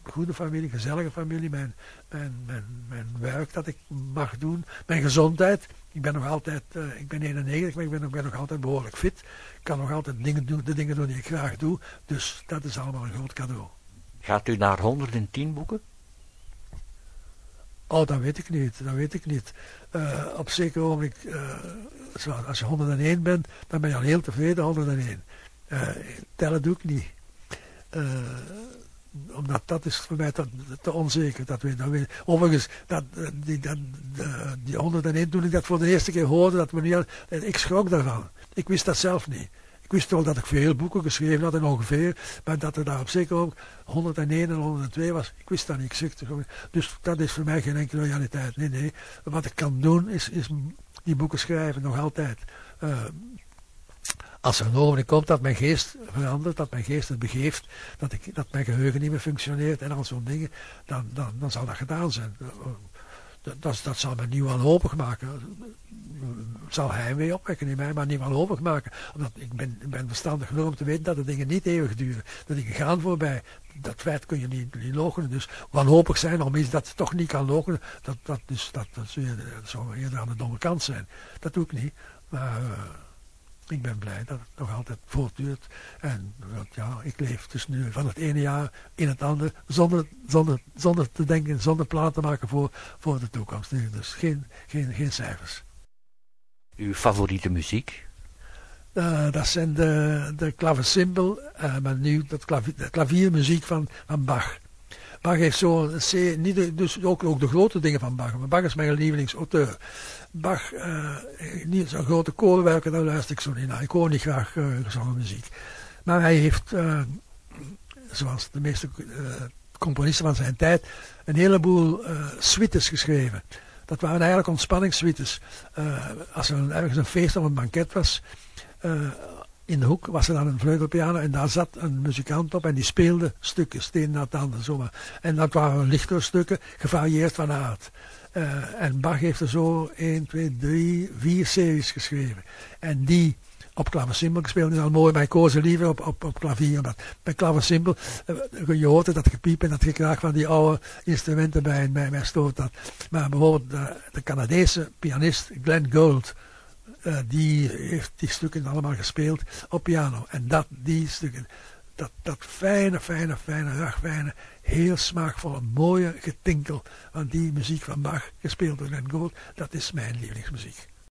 goede familie, gezellige familie, mijn, mijn, mijn werk dat ik mag doen, mijn gezondheid. Ik ben nog altijd, uh, ik ben 91, maar ik ben, ik ben nog altijd behoorlijk fit. Ik kan nog altijd dingen doen, de dingen doen die ik graag doe. Dus dat is allemaal een groot cadeau. Gaat u naar 110 boeken? Oh, dat weet ik niet. Dat weet ik niet. Uh, op zeker ogenblik, uh, als je 101 bent, dan ben je al heel tevreden 101. Uh, tellen doe ik niet. Omdat dat is voor mij te, te onzeker. Dat weet, dat weet. Overigens, dat, die, dat, die 101 toen ik dat voor de eerste keer hoorde, dat we niet, ik schrok daarvan. Ik wist dat zelf niet. Ik wist wel dat ik veel boeken geschreven had en ongeveer, maar dat er daar op zeker ook 101 en 102 was, ik wist dat niet. Ik dus dat is voor mij geen enkele realiteit. Nee, nee. Wat ik kan doen is, is die boeken schrijven, nog altijd. Uh, als er een ogenblik komt dat mijn geest verandert, dat mijn geest het begeeft, dat, ik, dat mijn geheugen niet meer functioneert en al zo'n dingen, dan, dan, dan zal dat gedaan zijn. Dat, dat, zal me niet wanhopig maken. Het zal heimwee opwekken in mij, maar niet wanhopig maken. Omdat ik ben, ben verstandig genoeg om te weten dat de dingen niet eeuwig duren. De dingen gaan voorbij. Dat feit kun je niet, niet. Dus wanhopig zijn om iets dat toch niet kan logenen, dat, dat, dus, dat, dat, zou eerder aan de domme kant zijn. Dat doe ik niet. Maar... Uh, ik ben blij dat het nog altijd voortduurt. En ja, ik leef dus nu van het ene jaar in het andere, zonder, zonder, zonder te denken, zonder plannen te maken voor, voor de toekomst. dus geen, geen, geen cijfers. Uw favoriete muziek? Uh, dat zijn de, de klaversimbel, uh, maar nu dat klavier, de klaviermuziek van, van Bach. Bach heeft zo, niet dus ook, ook de grote dingen van Bach, maar Bach is mijn lievelingsauteur. Bach, uh, niet zo'n grote kolenwerken, daar luister ik zo niet naar. Ik hoor niet graag uh, muziek. Maar hij heeft, uh, zoals de meeste componisten van zijn tijd, een heleboel suites geschreven. Dat waren eigenlijk ontspanningssuites. als er ergens een feest of een banket was, in de hoek was er dan een vleugelpiano en daar zat een muzikant op en die speelde stukken, steen na tanden, zomaar. En dat waren lichtere stukken, gevarieerd van aard. Uh, en Bach heeft er zo 1, 2, 3, 4 series geschreven. En die op klaversymbol gespeeld is al mooi, maar ik koos liever op, op, op klavier. Omdat bij klaversymbol, uh, je hoort dat gepiep en dat gekraak van die oude instrumenten bij mij, mij stoort dat. Maar bijvoorbeeld de, de Canadese pianist Glenn Gould, uh, die heeft die stukken allemaal gespeeld op piano. En dat, die stukken, dat, dat fijne, fijne, fijne, ragfijne, heel smaakvolle, mooie getinkel van die muziek van Bach, gespeeld door Glenn Gould, dat is mijn lievelingsmuziek.